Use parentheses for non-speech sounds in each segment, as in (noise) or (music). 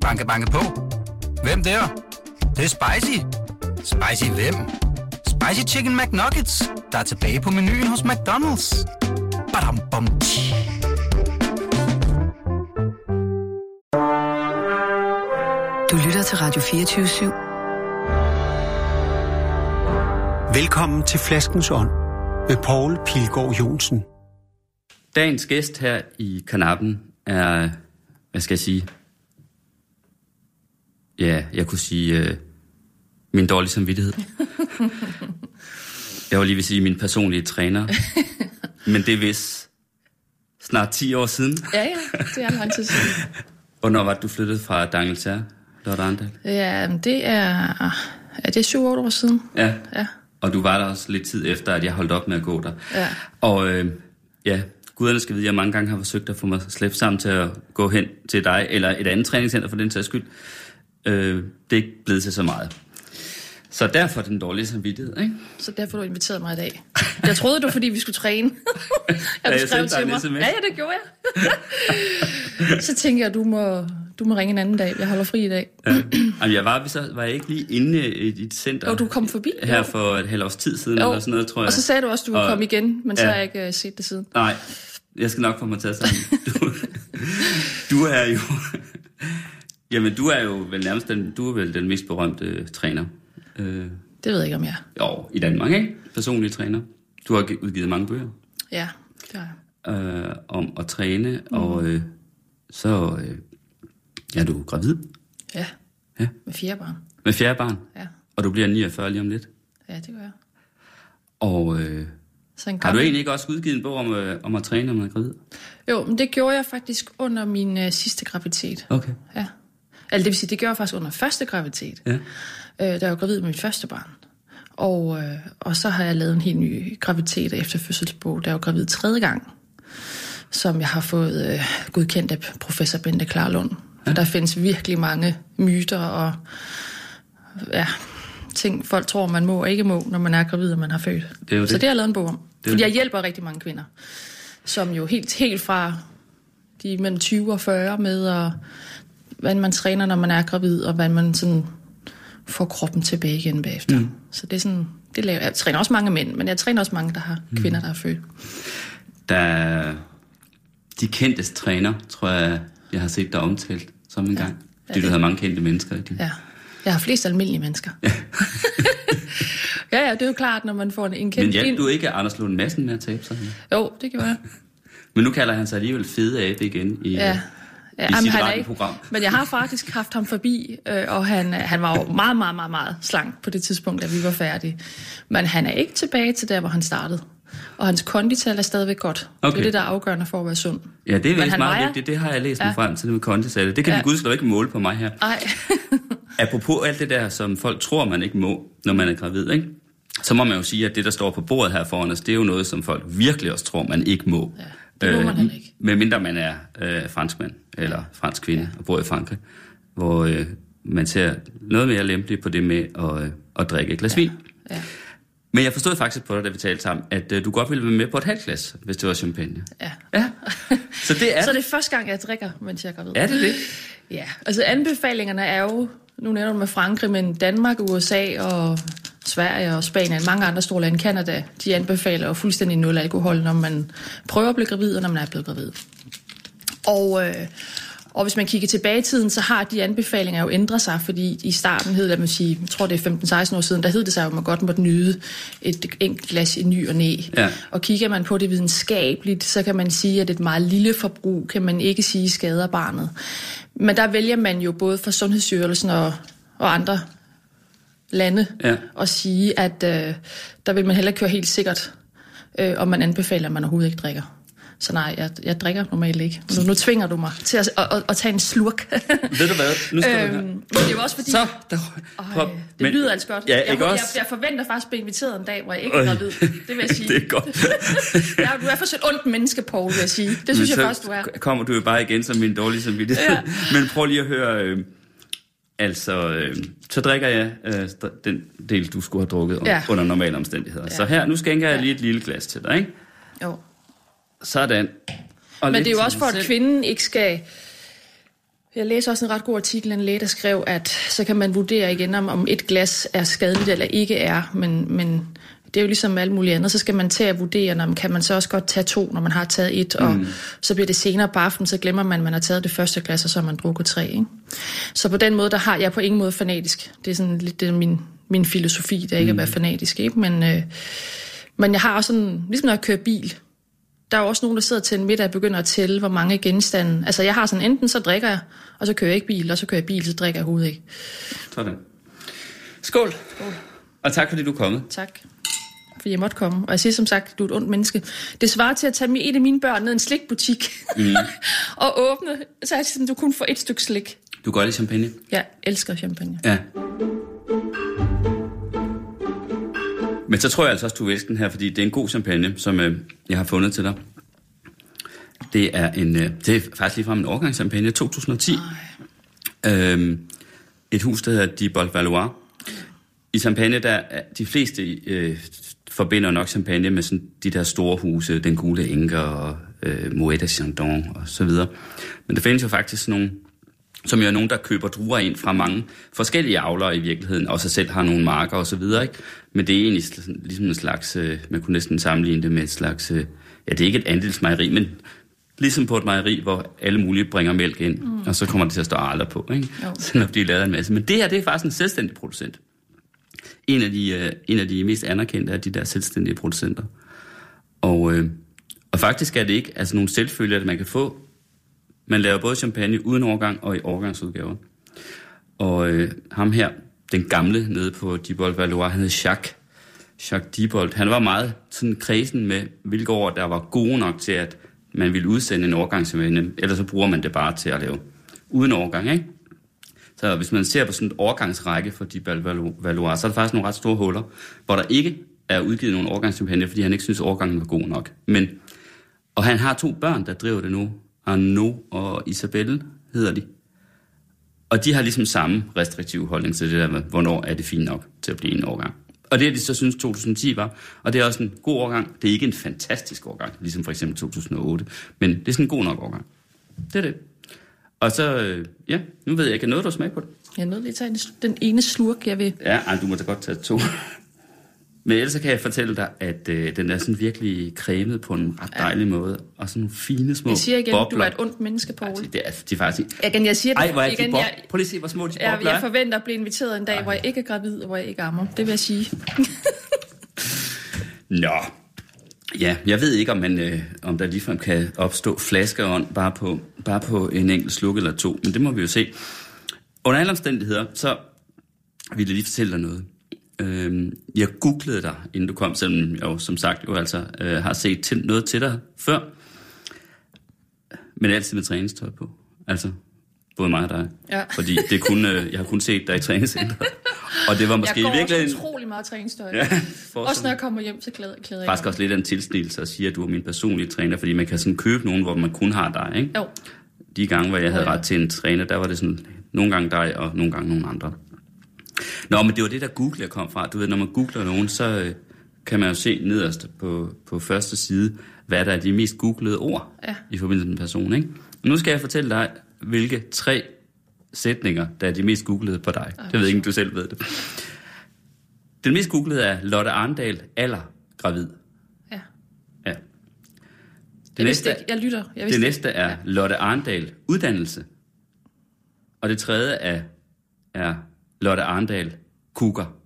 Banke, banke på. Hvem der? Det, det er spicy. Spicy hvem? Spicy Chicken McNuggets, der er tilbage på menuen hos McDonald's. Badum, bom, tji. Du lytter til Radio 24 /7. Velkommen til Flaskens Ånd med Poul Pilgaard Jonsen. Dagens gæst her i kanappen er, hvad skal jeg sige? Ja, jeg kunne sige øh, min dårlige samvittighed. (laughs) jeg var lige ved at sige min personlige træner. (laughs) Men det er vist snart 10 år siden. Ja, ja, det er lang tid siden. (laughs) Hvornår var det, du flyttede fra Dangletær, Lotte Arndal? Ja, det er, er det syv otte år siden. Ja. Ja. Og du var der også lidt tid efter, at jeg holdt op med at gå der. Ja. Og øh, ja, guderne skal vide, at jeg mange gange har forsøgt at få mig slæbt sammen til at gå hen til dig, eller et andet træningscenter for den sags skyld. Øh, det er ikke blevet til så meget. Så derfor den dårlige samvittighed, ikke? Så derfor du inviteret mig i dag. Jeg troede, det var, fordi vi skulle træne. (laughs) Ja, du jeg skrev til mig. Ja, ja, det gjorde jeg. (laughs) så tænkte jeg, du må, du må ringe en anden dag. Jeg holder fri i dag. Ja. Jamen, jeg var, så var jeg ikke lige inde i dit center Og du kom forbi. her Jo. for et halvt års tid siden, Jo. eller sådan noget, tror jeg. Og så sagde du også, at du ville Og- komme igen, men så Ja. har jeg ikke uh, set det siden. Nej, jeg skal nok få mig til at sammen. Du, (laughs) du er jo... Jamen, du er jo vel nærmest den, du er vel den mest berømte øh, træner. Øh, Det ved jeg ikke, om jeg er. jo, i Danmark, ikke? Personlig træner. Du har gi- udgivet mange bøger Ja, det har jeg. øh, om at træne, mm. og øh, så øh, ja, du er gravid Ja. Ja. Med fire barn. med fjerde barn, Ja. og du bliver 49 lige om lidt. Ja, det gør jeg. Og øh, Så en har du egentlig ikke også udgivet en bog om, øh, om at træne, når man er gravid? Jo, men det gjorde jeg faktisk under min øh, sidste graviditet. Okay. Ja. Altså, det vil sige, det gjorde jeg faktisk under første graviditet. Ja. Øh, da jeg var gravid med mit første barn. Og, øh, og så har jeg lavet en helt ny graviditet efter fødselsbog, da jeg var gravid tredje gang. Som jeg har fået øh, godkendt af professor Bente Klarlund. Ja. Der findes virkelig mange myter og ja, ting, folk tror, man må og ikke må, når man er gravid og man har født. Det er jo Så det. det har jeg lavet en bog om. jo Fordi det. jeg hjælper rigtig mange kvinder, som jo helt, helt fra de er mellem 20 og 40 med, og hvordan man træner, når man er gravid, og hvordan man sådan får kroppen tilbage igen bagefter. Mm. Så det er sådan, det laver jeg. Jeg træner også mange mænd, men jeg træner også mange, der har Mm. kvinder, der har født. Der er de kendteste træner, tror jeg, jeg har set dig omtalt som en gang. Fordi Ja, du havde mange kendte mennesker i din. Ja. Jeg har flest almindelige mennesker. (laughs) ja, ja, det er jo klart, når man får en, en kendt... Men hjalp du ikke Anders Lund Madsen med at tabe sig? Jo, det gjorde jeg. (laughs) Men nu kalder han sig alligevel fede abe igen i, Ja. I jamen, sit radioprogram. Men jeg har faktisk haft ham forbi, øh, og han, han var jo meget, meget, meget, meget slank på det tidspunkt, da vi var færdige. Men han er ikke tilbage til der, hvor han startede. Og hans kondital er stadigvæk godt. Okay. Det er det, der er afgørende for at være sund. Ja, det er vist meget vejer- vigtigt. Det har jeg læst mig Ja. frem til det med kondisatte. Det kan Ja. vi gudskelov ikke måle på mig her. Ej, (laughs) Apropos alt det der, som folk tror, man ikke må, når man er gravid, ikke? så må man jo sige, at det, der står på bordet her foran os, det er jo noget, som folk virkelig også tror, man ikke må. Ja, det må man heller ikke. Medmindre man er øh, franskmand eller fransk kvinde og bor i Frankrig, hvor øh, man ser noget mere lempeligt på det med at, øh, at drikke et glas vin. ja, Men jeg forstod faktisk på dig, da vi talte sammen, at øh, du godt ville være med på et halvt glas, hvis det var champagne. ja. Ja, så det er (laughs) Så det er første gang, jeg drikker, mens jeg er gravid. Er det det? Ja, altså anbefalingerne er jo, nu nævner du med Frankrig, men Danmark, USA og Sverige og Spanien, mange andre store lande, Kanada, de anbefaler jo fuldstændig nul alkohol, når man prøver at blive gravid, og når man er blevet gravid. Og, øh, og hvis man kigger tilbage i tiden, så har de anbefalinger jo ændret sig, fordi i starten hed det, man sige, jeg tror det er 15-16 år siden, der hed det sig jo, at man godt måtte nyde et enkelt glas i ny og næ. Ja. Og kigger man på det videnskabeligt, så kan man sige, at et meget lille forbrug kan man ikke sige skader barnet. Men der vælger man jo både fra Sundhedsstyrelsen og, og andre lande Ja. at sige, at øh, der vil man heller køre helt sikkert, øh, om man anbefaler, at man overhovedet ikke drikker. Så nej, jeg, jeg drikker normalt ikke. Nu, nu tvinger du mig til at, at, at, at tage en slurk. (laughs) Ved du hvad? Nu skal øhm, du men det er jo også fordi... Så, der, Øj, det Men- lyder altså godt. Ja, jeg, ikke jeg, også? jeg, jeg forventer faktisk at blive inviteret en dag, hvor jeg ikke er gravid. Det vil jeg sige. (laughs) det er godt. (laughs) ja, du er for et ondt menneske, Poul, vil jeg sige. Det synes Men jeg faktisk, du er. kommer du jo bare igen som min dårlige samvittighed. Ja. Men prøv lige at høre... Øh, altså, øh, så drikker jeg øh, den del, du skulle have drukket ja. Under normale omstændigheder. Ja. Så her, nu skænker jeg lige et lille glas til dig, ikke? Jo. Sådan. Og Men det er jo også for, at kvinden ikke skal Jeg læste også en ret god artikel, en læge, der skrev, at så kan man vurdere igen, om, om et glas er skadeligt eller ikke er, men, men det er jo ligesom alt muligt andet. Så skal man tage at vurdere, når man kan man så også godt tage to, når man har taget et, og mm. så bliver det senere på aftenen, så glemmer man, at man har taget det første glas, og så har man drukket tre. Ikke? Så på den måde, der har jeg på ingen måde fanatisk. Det er sådan lidt det er min, min filosofi, der ikke mm. at være fanatisk. Ikke? Men, øh, men jeg har også sådan, ligesom når jeg kører bil, der er jo også nogen, der sidder til en middag og begynder at tælle, hvor mange genstande. Altså jeg har sådan, enten så drikker jeg, og så kører jeg ikke bil, og så kører jeg bil, så drikker jeg hovedet ikke. Sådan. Skål. Skål. Og tak fordi du er kommet. Tak fordi jeg måtte komme. Og jeg siger som sagt, du er et ondt menneske. Det svarer til at tage et af mine børn ned i en slikbutik mm. (laughs) og åbne, så jeg siger, du kun får et stykke slik. Du går i champagne? Jeg elsker champagne. Ja. Men så tror jeg altså også, du vil elske den her, fordi det er en god champagne, som øh, jeg har fundet til dig. Det er en, øh, det er faktisk lige fra en årgangschampagne, 2010. Øhm, et hus, der hedder Di Bolvalois. I champagne, der er de fleste øh, forbinder nok champagne med sådan de der store huse, den gule enke og øh, Moet de Chandon og så videre. Men der findes jo faktisk nogle, som jo er nogen, der køber druer ind fra mange forskellige avlere i virkeligheden, og så selv har nogle marker og så videre, ikke? Men det er egentlig ligesom en slags, øh, man kunne næsten sammenligne det med et slags, øh, ja, det er ikke et andelsmejeri, men ligesom på et mejeri, hvor alle mulige bringer mælk ind, mm. og så kommer det til at stå arler på, ikke? Jo. Selvom de lavet en masse. Men det her, det er faktisk en selvstændig producent en af de, øh, en af de mest anerkendte af de der selvstændige producenter. Og, øh, og faktisk er det ikke altså nogle selvfølge, at man kan få. Man laver både champagne uden overgang og i overgangsudgaver. Og øh, ham her, den gamle nede på Dibold Valois, han hed Jacques. Jacques Dibold. Han var meget sådan kredsen med, hvilke år der var gode nok til, at man ville udsende en overgangschampagne. eller så bruger man det bare til at lave uden overgang, ikke? Så hvis man ser på sådan en overgangsrække for de Valois, så er der faktisk nogle ret store huller, hvor der ikke er udgivet nogen overgangsstipendier, fordi han ikke synes, at overgangen var god nok. Men, og han har to børn, der driver det nu. Arno og Isabelle hedder de. Og de har ligesom samme restriktive holdning til det der med, hvornår er det fint nok til at blive en overgang. Og det er de så synes 2010 var. Og det er også en god overgang. Det er ikke en fantastisk overgang, ligesom for eksempel 2008. Men det er sådan en god nok overgang. Det er det. Og så, øh, ja, nu ved jeg ikke, noget du smage på det? Jeg er nødt til at tage den ene slurk, jeg vil. Ja, ej, du må da godt tage to. Men ellers kan jeg fortælle dig, at øh, den er sådan virkelig cremet på en ret dejlig ja. måde. Og sådan nogle fine små Jeg siger igen, bobler. du er et ondt menneske. Altså, det, er, det er faktisk... Igen, jeg siger det, Ej, hvor er igen, de bob... jeg, Prøv lige at se, hvor små de jeg, bobler jeg er. forventer at blive inviteret en dag, Ej. hvor jeg ikke er gravid, og hvor jeg ikke ammer. Det vil jeg sige. Nå, Ja, jeg ved ikke, om, man, øh, om der ligefrem kan opstå flaskeånd bare på, bare på en enkelt sluk eller to, men det må vi jo se. Under alle omstændigheder, så vil jeg lige fortælle dig noget. Øh, jeg googlede dig, inden du kom, selvom jeg jo som sagt jo altså øh, har set til, noget til dig før, men altid med træningstøj på. Altså, både mig og dig. Ja. Fordi det kun, øh, jeg har kun set dig i træningscenteret. (laughs) Og det var måske i virkeligheden... meget træningstøj. Ja, også når jeg kommer hjem, så klæder, klæder jeg faktisk også lidt af en tilsnigelse at sige, at du er min personlige træner, fordi man kan sådan købe nogen, hvor man kun har dig, ikke? Jo, De gange, hvor jeg havde ret til en træner, der var det sådan, nogle gange dig, og nogle gange nogle andre. Nå, men det var det, der Google kom fra. Du ved, når man googler nogen, så øh, kan man jo se nederst på, på første side, hvad der er de mest googlede ord Ja. i forbindelse med en person, ikke? Nu skal jeg fortælle dig, hvilke tre sætninger, der er de mest googlede på dig. Det ved jeg ikke, om du selv ved det. Den mest googlede er Lotte Arndal, alder, gravid. ja. Ja. Det Jeg næste, ikke. Jeg lytter. Jeg det næste ikke. er Ja. Lotte Arndal, uddannelse. Og det tredje er, er Lotte Arndal, kuger.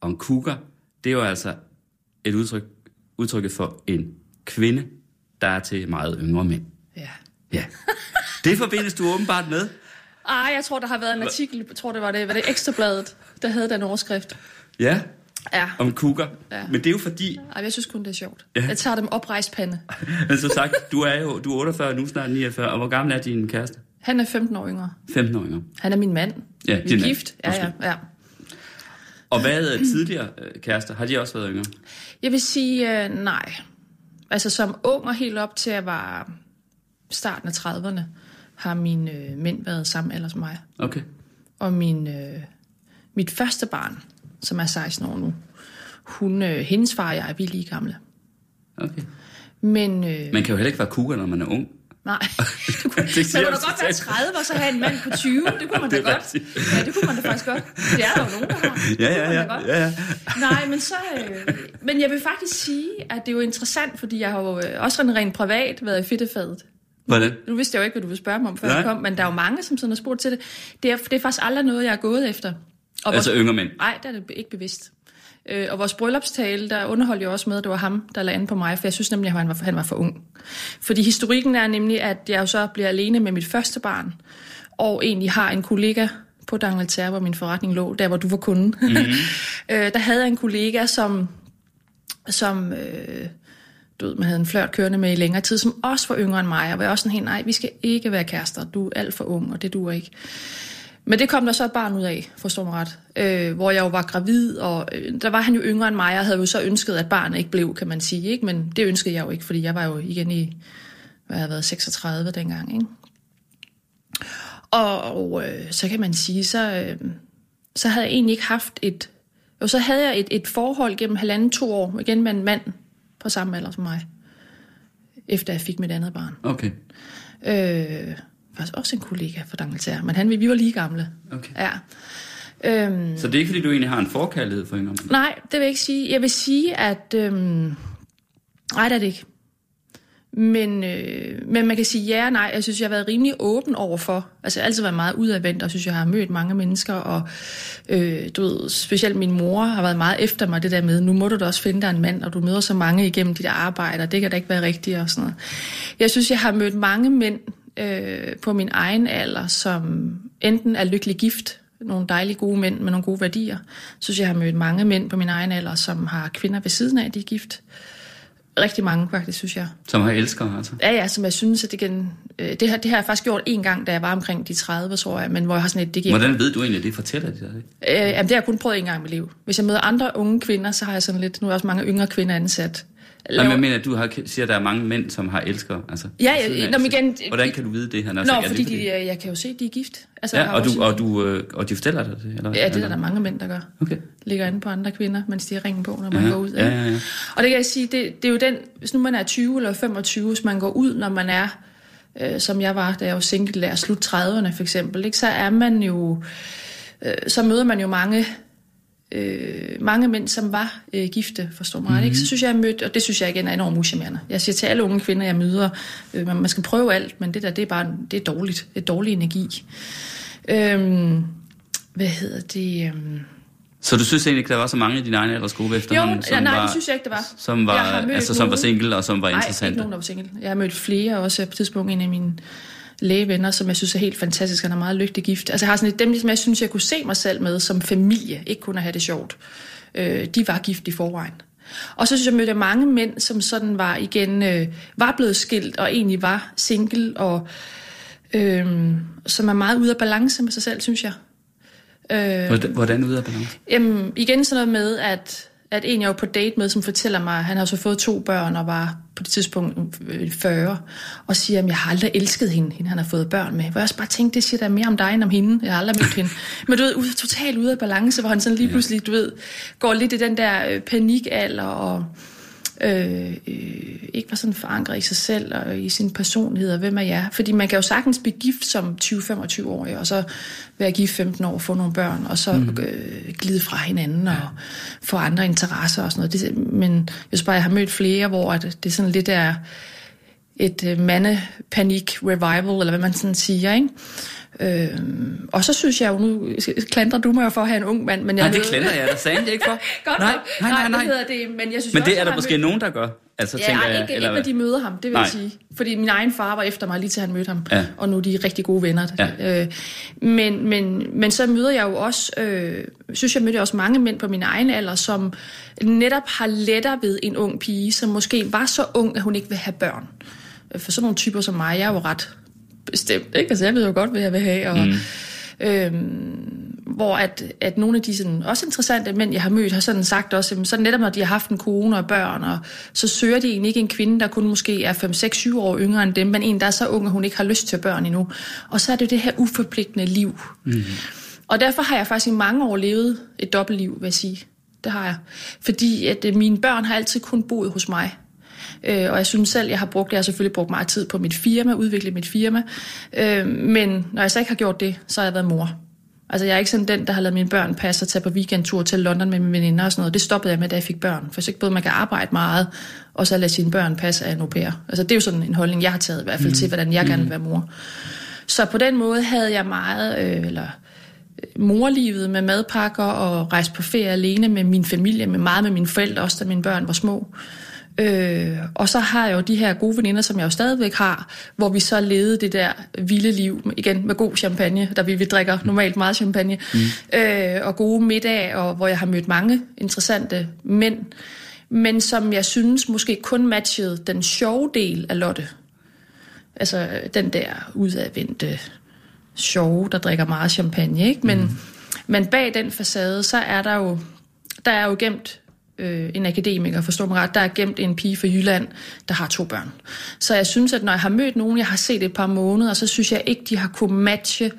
Og en kuger, det er jo altså et udtryk, udtrykket for en kvinde, der er til meget yngre mænd. Ja. Ja. Det forbindes du åbenbart med. Ej, jeg tror, der har været en artikel, jeg tror, det var det, var det Ekstrabladet, der havde den overskrift. Ja, Ja. om kuger. Ja. Men det er jo fordi, Ej, jeg synes kun, det er sjovt. Ja. Jeg tager dem oprejst pande. (laughs) men som sagt, du er jo du er 48, nu snart 49, og hvor gammel er din kæreste? Han er 15 år yngre. 15 år yngre. Han er min mand. Ja, Vi er mand. gift. Ja, ja, ja. Og hvad er tidligere øh, kærester? Har de også været yngre? Jeg vil sige øh, nej. Altså som ung og helt op til at var starten af 30'erne, har mine øh, mænd været samme alder som mig. Okay. Og min, øh, mit første barn, som er 16 år nu, hun, øh, hendes far og jeg, vi er lige gamle. okay. Men øh, Man kan jo heller ikke være kuger, når man er ung. Nej. (laughs) Du kunne, Det man kunne da godt være totalt. 30 og så have en mand på 20. Det kunne man da Det er godt. rigtigt. Ja, det kunne man da faktisk godt. Det er der jo nogen, der har. (laughs) Ja, ja, ja. da godt. ja, ja. Nej, men så... Øh, men jeg vil faktisk sige, at det er jo interessant, fordi jeg har jo øh, også sådan rent privat været i fedtefadet. Hvordan? Nu vidste jeg jo ikke, hvad du ville spørge mig om, før Nej. jeg kom, men der er jo mange, som sådan har spurgt til det. Det er, det er faktisk aldrig noget, jeg er gået efter. Og Altså vores, yngre mænd. nej, det er det ikke bevidst. Øh, og vores bryllupstale, der underholdt jeg også med, at det var ham, der lagde an på mig, for jeg synes nemlig, at han var, han var for ung. Fordi historikken er nemlig, at jeg jo så bliver alene med mit første barn, og egentlig har en kollega på D'Angleterre, hvor min forretning lå, der hvor du var kunde. Mm-hmm. (laughs) øh, der havde jeg en kollega, som, som øh, du ved, man havde en flørt kørende med i længere tid, som også var yngre end mig, og var også sådan helt, nej, vi skal ikke være kærester, du er alt for ung, og det duer ikke. Men det kom der så et barn ud af, forstår mig ret, øh, hvor jeg jo var gravid, og øh, der var han jo yngre end mig, og havde jo så ønsket, at barnet ikke blev, kan man sige, ikke? men det ønskede jeg jo ikke, fordi jeg var jo igen i, hvad jeg havde været, 36 dengang, ikke? Og, og øh, så kan man sige, så, øh, så havde jeg egentlig ikke haft et, og så havde jeg et, et forhold gennem halvanden to år, igen med en mand på samme alder som mig, efter jeg fik mit andet barn. Okay. Øh, faktisk også en kollega fra D'Angleterre, men han, vi var lige gamle. okay. Ja. Øhm, Så det er ikke, fordi du egentlig har en forkærlighed for mænd? nej, det vil jeg ikke sige. Jeg vil sige, at... Øhm, nej, det er det ikke. Men, øh, men man kan sige ja og nej. Jeg synes, jeg har været rimelig åben overfor. Altså, jeg har altid været meget udadvendt, og synes, jeg har mødt mange mennesker. Og øh, du ved, specielt min mor har været meget efter mig det der med, nu må du da også finde dig en mand, og du møder så mange igennem dit arbejde, og det kan da ikke være rigtigt og sådan noget. Jeg synes, jeg har mødt mange mænd øh, på min egen alder, som enten er lykkelig gift, nogle dejlige gode mænd med nogle gode værdier. Jeg synes, jeg har mødt mange mænd på min egen alder, som har kvinder ved siden af, de er gift. Rigtig mange faktisk, synes jeg. Som har elsker, altså? Ja, ja, som jeg synes, at det, kan, øh, det, har, det har jeg faktisk gjort en gang, da jeg var omkring de 30, tror jeg, men hvor jeg har sådan et, det giver... Hvordan ved du egentlig, at det fortæller de dig det? Øh, jamen, det har jeg kun prøvet en gang i mit liv. Hvis jeg møder andre unge kvinder, så har jeg sådan lidt... Nu er også mange yngre kvinder ansat. Nej, men jeg mener, at du har, siger, at der er mange mænd, som har elsker. Altså, Ja, ja, nå, men igen- Hvordan kan du vide det? Han har Nå, sagt, er fordi det, de, øh, jeg kan jo se, at de er gift. Altså, Ja, og, du, og, du, øh, og de fortæller dig det? Eller? Ja, det er der mange mænd, der gør. Okay. Ligger inde på andre kvinder, mens de har ringen på, når man Ja, går ud. ja, ja, ja. Og det kan jeg sige, det, det er jo den, hvis nu man er 20 eller 25, hvis man går ud, når man er, øh, som jeg var, da jeg var single, der slut 30'erne for eksempel, ikke, så er man jo, øh, så møder man jo mange, øh, mange mænd, som var øh, gifte, forstår mig, mm-hmm. ikke? Så synes jeg, jeg mødt, og det synes jeg igen er enormt uschammerende. Jeg siger til alle unge kvinder, jeg møder, øh, man man skal prøve alt, men det der, det er bare, det er dårligt. Det er dårlig energi. Øhm, hvad hedder det? Øhm, Så du synes egentlig ikke, der var så mange i din egen aldersgruppe efterhånden, Jo, som ja, nej, var, det synes jeg ikke, det var. Som var, altså, som var single og som var Nej, ikke nogen, der var single. Jeg har mødt flere også på et tidspunkt, en af mine lægevenner, som jeg synes er helt fantastisk. Han er meget lykkelig gift. Altså jeg har sådan et, dem, som jeg synes, jeg kunne se mig selv med som familie, ikke kun at have det sjovt. Øh, de var gift i forvejen. Og så synes jeg, jeg mødte mange mænd, som sådan var igen, øh, var blevet skilt og egentlig var single, og øh, som er meget ude af balance med sig selv, synes jeg. Øh, Hvordan, hvordan ude af balance? Jamen, igen sådan noget med, at, at en jeg var på date med, som fortæller mig, at han har så fået to børn og var på det tidspunkt øh, 40, og siger, at jeg har aldrig elsket hende, hende han har fået børn med. Hvor jeg også bare tænkte, det siger da mere om dig end om hende. Jeg har aldrig mødt hende. (laughs) Men du ved, ude, totalt ude af balance, hvor han sådan lige pludselig, du ved, går lidt i den der øh, panikalder og øh, øh, ikke var sådan forankret i sig selv og i sin personlighed og hvem er jeg. Fordi man kan jo sagtens blive gift som 20-25 år, og så være gift 15 år og få nogle børn, og så mm. øh, glide fra hinanden og få andre interesser og sådan noget. Det, men jeg synes bare, jeg har mødt flere, hvor at det sådan lidt er et øh, mandepanik revival, eller hvad man sådan siger, ikke? Øhm, og så synes jeg jo, nu klandrer du mig for at have en ung mand, men jeg Nej, det klandrer jeg da jeg ikke for. (laughs) Godt nej, nej, nej, nej. hedder det, men jeg synes Men også, det er jeg der måske mødt- nogen, der gør. Altså, Ja, tænker ikke, jeg, ikke eller når de møder ham, det vil Nej. jeg sige. Fordi min egen far var efter mig lige til han mødte ham, Ja. og nu er de rigtig gode venner. Ja. Øh, men, men, men så møder jeg jo også, øh, synes jeg mødte også mange mænd på min egen alder, som netop har lettere ved en ung pige, som måske var så ung, at hun ikke vil have børn. For sådan nogle typer som mig, jeg er jo ret bestemt, ikke? Altså jeg ved jo godt, hvad jeg vil have, og... Mm. Øhm, hvor at, at nogle af de sådan, også interessante mænd, jeg har mødt, har sådan sagt også, jamen, så netop når de har haft en kone og børn, og så søger de egentlig ikke en kvinde, der kun måske er 5, 6, 7 år yngre end dem, men en, der er så ung, at hun ikke har lyst til børn endnu. Og så er det jo det her uforpligtende liv. Mm. Og derfor har jeg faktisk i mange år levet et dobbeltliv, vil jeg sige. Det har jeg. Fordi at øh, mine børn har altid kun boet hos mig. Øh, og jeg synes selv, jeg har brugt, jeg har selvfølgelig brugt meget tid på mit firma, udvikle mit firma. Øh, men når jeg så ikke har gjort det, så har jeg været mor. Altså jeg er ikke sådan den, der har lavet mine børn passe og tage på weekendtur til London med mine veninder og sådan noget. Det stoppede jeg med, da jeg fik børn. For så ikke både man kan arbejde meget, og så lade sine børn passe af en au pair. Altså det er jo sådan en holdning, jeg har taget i hvert fald mm. til, hvordan jeg mm. gerne vil være mor. Så på den måde havde jeg meget, øh, eller øh, morlivet med madpakker og rejse på ferie alene med min familie, med meget med mine forældre, også da mine børn var små. Øh, og så har jeg jo de her gode veninder, som jeg jo stadigvæk har, hvor vi så levede det der vilde liv, igen med god champagne, der vi, vi drikker normalt meget champagne, mm. øh, og gode middag, og hvor jeg har mødt mange interessante mænd, men som jeg synes måske kun matchede den sjove del af Lotte. Altså den der udadvendte sjove, der drikker meget champagne, ikke? Men, mm. men bag den facade, så er der jo, der er jo gemt øh, en akademiker, forstår mig ret, der er gemt en pige fra Jylland, der har to børn. Så jeg synes, at når jeg har mødt nogen, jeg har set et par måneder, så synes jeg ikke, de har kunne matche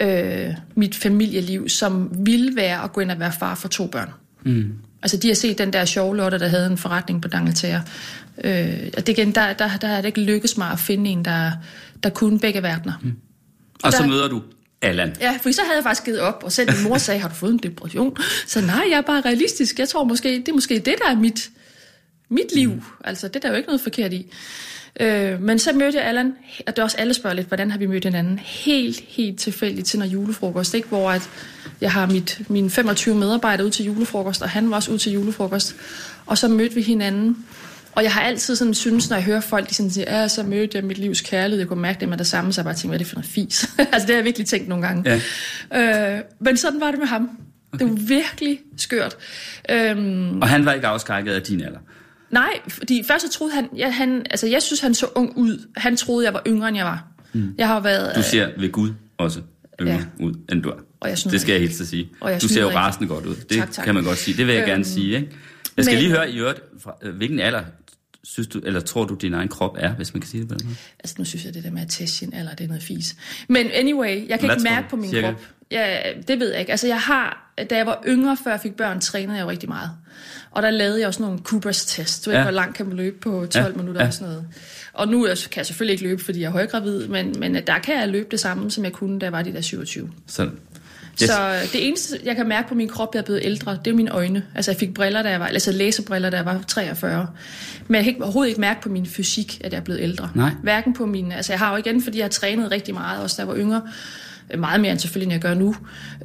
øh, mit familieliv, som ville være at gå ind og være far for to børn. Mm. Altså, de har set den der sjove Lotte, der havde en forretning på Dangletære. Øh, og det igen, der, der, der er det ikke lykkes mig at finde en, der, der kunne begge verdener. Mm. Og, og der, så møder du Allan. Ja, for så havde jeg faktisk givet op, og selv min mor sagde, har du fået en depression? Så nej, jeg er bare realistisk. Jeg tror måske, det er måske det, der er mit, mit liv. Mm. Altså, det er der jo ikke noget forkert i. Øh, men så mødte jeg Allan, og det er også alle spørger lidt, hvordan har vi mødt hinanden? Helt, helt tilfældigt til noget julefrokost, ikke? hvor at jeg har mit, mine 25 medarbejdere ud til julefrokost, og han var også ud til julefrokost. Og så mødte vi hinanden, og jeg har altid sådan synes, når jeg hører folk, de sådan siger, ja, så mødte jeg mit livs kærlighed, jeg kunne mærke det med det samme, så jeg bare tænkte, hvad er det for noget fis? (laughs) altså det har jeg virkelig tænkt nogle gange. Ja. Øh, men sådan var det med ham. Okay. Det var virkelig skørt. Øhm, og han var ikke afskrækket af din alder? Nej, fordi først så troede han, ja, han, altså jeg synes, han så ung ud. Han troede, jeg var yngre, end jeg var. Mm. Jeg har været... Du ser ved Gud også yngre ja. ud, end du er. Og jeg det skal jeg helt sige. Og jeg du ser jo rasende godt ud. Det tak, tak. kan man godt sige. Det vil jeg øhm, gerne sige. Ikke? Jeg skal men, lige høre i øvrigt, øh, hvilken alder synes du, eller tror du, din egen krop er, hvis man kan sige det på den måde? Altså, nu synes jeg, det der med at teste sin alder, det er noget fis. Men anyway, jeg kan Hvad ikke mærke på min cirka? krop. Ja, det ved jeg ikke. Altså, jeg har, da jeg var yngre, før jeg fik børn, trænede jeg jo rigtig meget. Og der lavede jeg også nogle Coopers test. Du ved, ja. hvor langt kan man løbe på 12 ja. minutter ja. og sådan noget. Og nu kan jeg selvfølgelig ikke løbe, fordi jeg er højgravid, men, men der kan jeg løbe det samme, som jeg kunne, da jeg var de der 27. Så Yes. Så det eneste, jeg kan mærke på min krop, jeg er blevet ældre, det er mine øjne. Altså jeg fik briller, da jeg var, altså læsebriller, da jeg var 43. Men jeg kan ikke, overhovedet ikke mærke på min fysik, at jeg er blevet ældre. Nej. Hverken på min, altså jeg har jo igen, fordi jeg har trænet rigtig meget, også da jeg var yngre, meget mere end selvfølgelig, end jeg gør nu.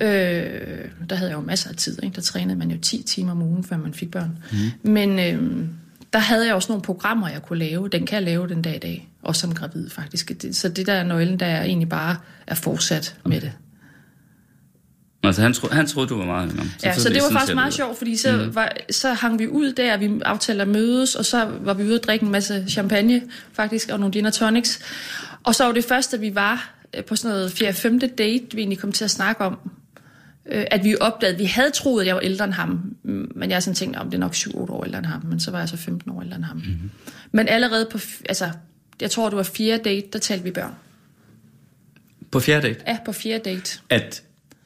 Øh, der havde jeg jo masser af tid, ikke? der trænede man jo 10 timer om ugen, før man fik børn. Mm. Men øh, der havde jeg også nogle programmer, jeg kunne lave. Den kan jeg lave den dag i dag, også som gravid faktisk. Så det der er nøglen, der er egentlig bare er fortsat med det. Altså han, tro, han troede, du var meget yngre. Ja, så det, var faktisk meget sjovt, fordi så, mm. var, så hang vi ud der, vi aftalte at mødes, og så var vi ude og drikke en masse champagne, faktisk, og nogle gin tonics. Og så var det første, vi var øh, på sådan noget 4. 5. date, vi egentlig kom til at snakke om, øh, at vi opdagede, at vi havde troet, at jeg var ældre end ham, men jeg sådan tænkte, om det er nok 7-8 år ældre end ham, men så var jeg så 15 år ældre end ham. Mm-hmm. Men allerede på, altså, jeg tror, det var 4. date, der talte vi børn. På fjerde date? Ja, på fjerde date. At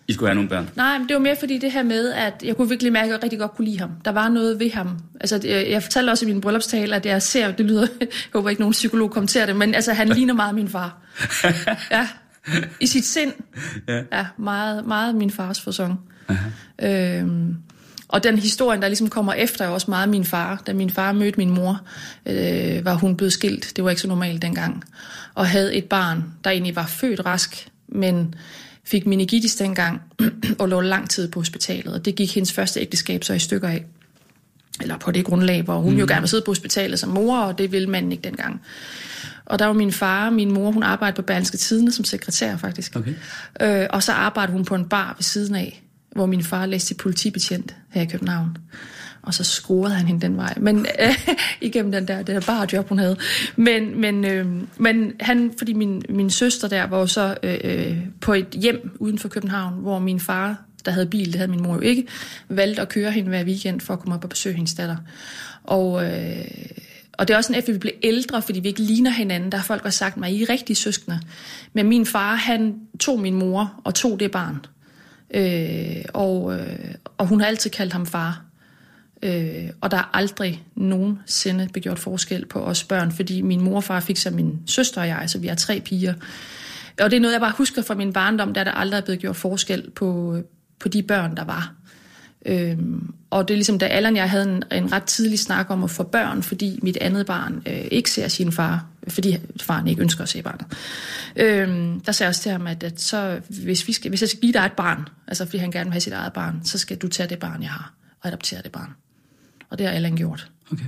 i skulle have nogle børn? Nej, men det var mere fordi det her med, at jeg kunne virkelig mærke, at jeg rigtig godt kunne lide ham. Der var noget ved ham. Altså, jeg fortalte også i min bryllupstale, at jeg ser, det lyder, (laughs) jeg håber ikke nogen psykolog kommenterer det, men altså, han ligner meget min far. (laughs) Ja, i sit sind. Ja, ja meget, meget min fars fasong. Øhm, og den historie, der ligesom kommer efter, er også meget min far. Da min far mødte min mor, øh, var hun blevet skilt. Det var ikke så normalt dengang. Og havde et barn, der egentlig var født rask, men fik meningitis dengang (clears throat) og lå lang tid på hospitalet. Og det gik hendes første ægteskab så i stykker af. Eller på det grundlag, hvor hun mm. jo gerne ville sidde på hospitalet som mor, og det ville manden ikke dengang. Og der var min far og min mor, hun arbejdede på Berlingske Tidene som sekretær faktisk. Okay. Øh, og så arbejdede hun på en bar ved siden af, hvor min far læste til politibetjent her i København og så scorede han hende den vej. Men øh, (laughs) igennem den der, det der bare job, hun havde. Men, men, øh, men han, fordi min, min søster der var så øh, øh, på et hjem uden for København, hvor min far, der havde bil, det havde min mor jo ikke, valgte at køre hende hver weekend for at komme op og besøge hendes datter. Og, øh, og det er også sådan, at vi blev ældre, fordi vi ikke ligner hinanden. Der har folk også sagt mig, I er rigtige søskende. Men min far, han tog min mor og tog det barn. Øh, og, øh, og hun har altid kaldt ham far. Øh, og der er aldrig nogensinde begjort forskel på os børn, fordi min mor og far fik sig min søster og jeg, så vi er tre piger. Og det er noget, jeg bare husker fra min barndom, der der aldrig er blevet gjort forskel på, på de børn, der var. Øhm, og det er ligesom, da Allan jeg havde en, en ret tidlig snak om at få børn, fordi mit andet barn øh, ikke ser sin far, fordi faren ikke ønsker at se barnet. Øhm, der sagde jeg også til ham, at, at så, hvis, vi skal, hvis jeg skal give dig et barn, altså fordi han gerne vil have sit eget barn, så skal du tage det barn, jeg har, og adoptere det barn. Og det har Allan gjort. Okay.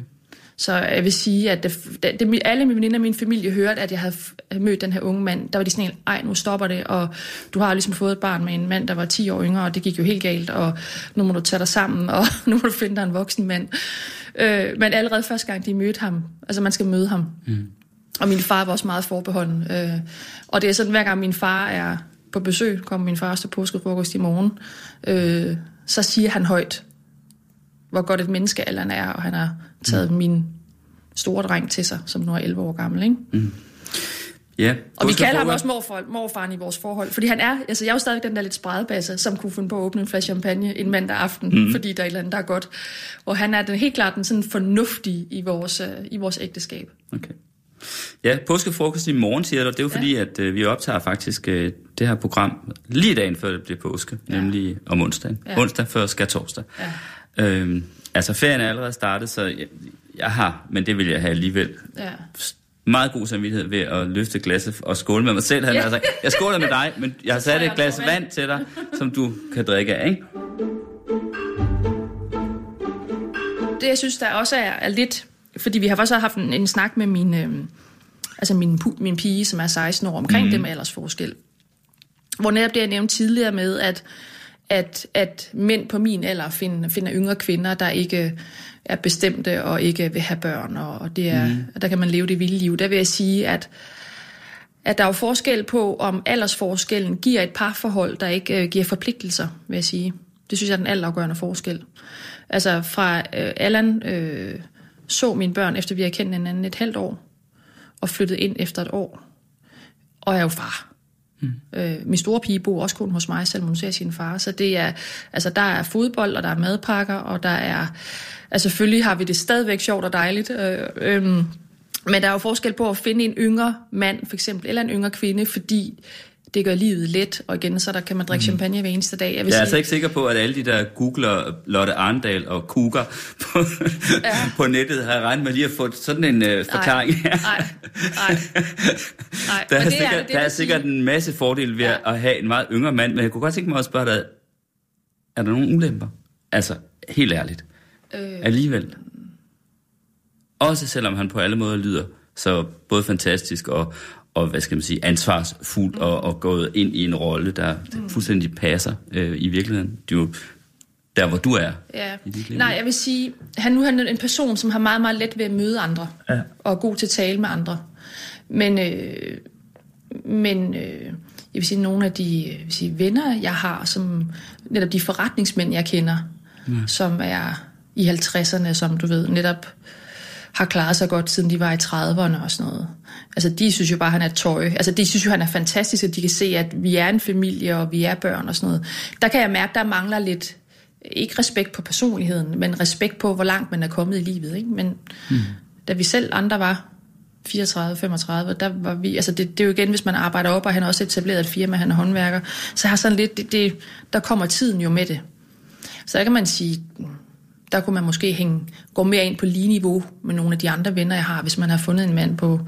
Så jeg vil sige, at det, det, alle mine veninder og min familie hørte, at jeg havde mødt den her unge mand. Der var de sådan en, ej, nu stopper det, og du har ligesom fået et barn med en mand, der var 10 år yngre, og det gik jo helt galt, og nu må du tage dig sammen, (laughs) og nu må du finde dig en voksen mand. Øh, men allerede første gang, de mødte ham, altså man skal møde ham. Mm. Og min far var også meget forbeholden. Øh, og det er sådan, hver gang min far er på besøg, kommer min far til påskefrokost i morgen, øh, så siger han højt, hvor godt et menneske Allan er, og han har taget mm. min store dreng til sig, som nu er 11 år gammel. Ikke? Mm. Ja, og vi kalder ham også morfar, morfaren i vores forhold, fordi han er, altså jeg er jo stadig den der lidt spredebasse, som kunne finde på at åbne en flaske champagne en mandag aften, mm. fordi der er et eller andet, der er godt. Og han er den, helt klart den sådan fornuftige i vores, uh, i vores ægteskab. Okay. Ja, påskefrokost i morgen, siger du. Det er jo ja. fordi, at uh, vi optager faktisk uh, det her program lige dagen før det bliver påske, ja. nemlig om onsdagen. Ja. Onsdag før skal torsdag. Ja. Øhm, altså, ferien er allerede startet, så jeg, jeg har, men det vil jeg have alligevel. Ja. Meget god samvittighed ved at løfte glasset og skåle med mig selv. Han, ja. altså, jeg skåler med dig, men jeg har sat et glas vand til dig, som du kan drikke af, ikke? Det, jeg synes, der også er, er lidt... Fordi vi har også haft en, en snak med min, øh, altså min, min pige, som er 16 år, omkring mm. det med aldersforskel. Hvor netop det, jeg nævnte tidligere med, at at, at mænd på min alder finder, finder yngre kvinder, der ikke er bestemte og ikke vil have børn, og det er, mm. der kan man leve det vilde liv. Der vil jeg sige, at, at der er jo forskel på, om aldersforskellen giver et parforhold, der ikke uh, giver forpligtelser, vil jeg sige. Det synes jeg er den altafgørende forskel. Altså fra uh, Allan uh, så mine børn, efter vi har kendt hinanden et halvt år, og flyttet ind efter et år, og er jo far. Mm. Øh, min store pige bor også kun hos mig, selvom hun ser sin far. Så det er, altså, der er fodbold, og der er madpakker, og der er... Altså selvfølgelig har vi det stadigvæk sjovt og dejligt. Øh, øh, men der er jo forskel på at finde en yngre mand, for eksempel, eller en yngre kvinde, fordi det gør livet let, og igen, så der kan man drikke mm. champagne hver eneste dag. Jeg, vil jeg er sige, altså ikke sikker på, at alle de, der googler Lotte Arndal og Kuger på, ja. på nettet, har regnet med lige at få sådan en uh, forklaring. Nej, nej, nej. Der er, sikkert, er, det, der er sikkert en masse fordele ved ja. at have en meget yngre mand, men jeg kunne godt tænke mig at spørge dig, er der nogen ulemper? Altså, helt ærligt. Øh... Alligevel. Også selvom han på alle måder lyder så både fantastisk og, og hvad skal man sige, ansvarsfuld og, og gået ind i en rolle, der, der fuldstændig passer øh, i virkeligheden. Du, der, hvor du er. Ja. Nej, jeg vil sige, han nu er en person, som har meget, meget let ved at møde andre, ja. og er god til at tale med andre. Men, øh, men øh, jeg vil sige, nogle af de jeg vil sige, venner, jeg har, som netop de forretningsmænd, jeg kender, ja. som er i 50'erne, som du ved, netop har klaret sig godt, siden de var i 30'erne og sådan noget. Altså, de synes jo bare, han er tøj. Altså, de synes jo, han er fantastisk, at de kan se, at vi er en familie, og vi er børn og sådan noget. Der kan jeg mærke, der mangler lidt, ikke respekt på personligheden, men respekt på, hvor langt man er kommet i livet. Ikke? Men mm. da vi selv andre var 34, 35, der var vi, altså det, det er jo igen, hvis man arbejder op, og han har også etableret et firma, han er håndværker, så har sådan lidt, det, det, der kommer tiden jo med det. Så der kan man sige, der kunne man måske hænge, gå mere ind på lige niveau med nogle af de andre venner, jeg har, hvis man har fundet en mand på,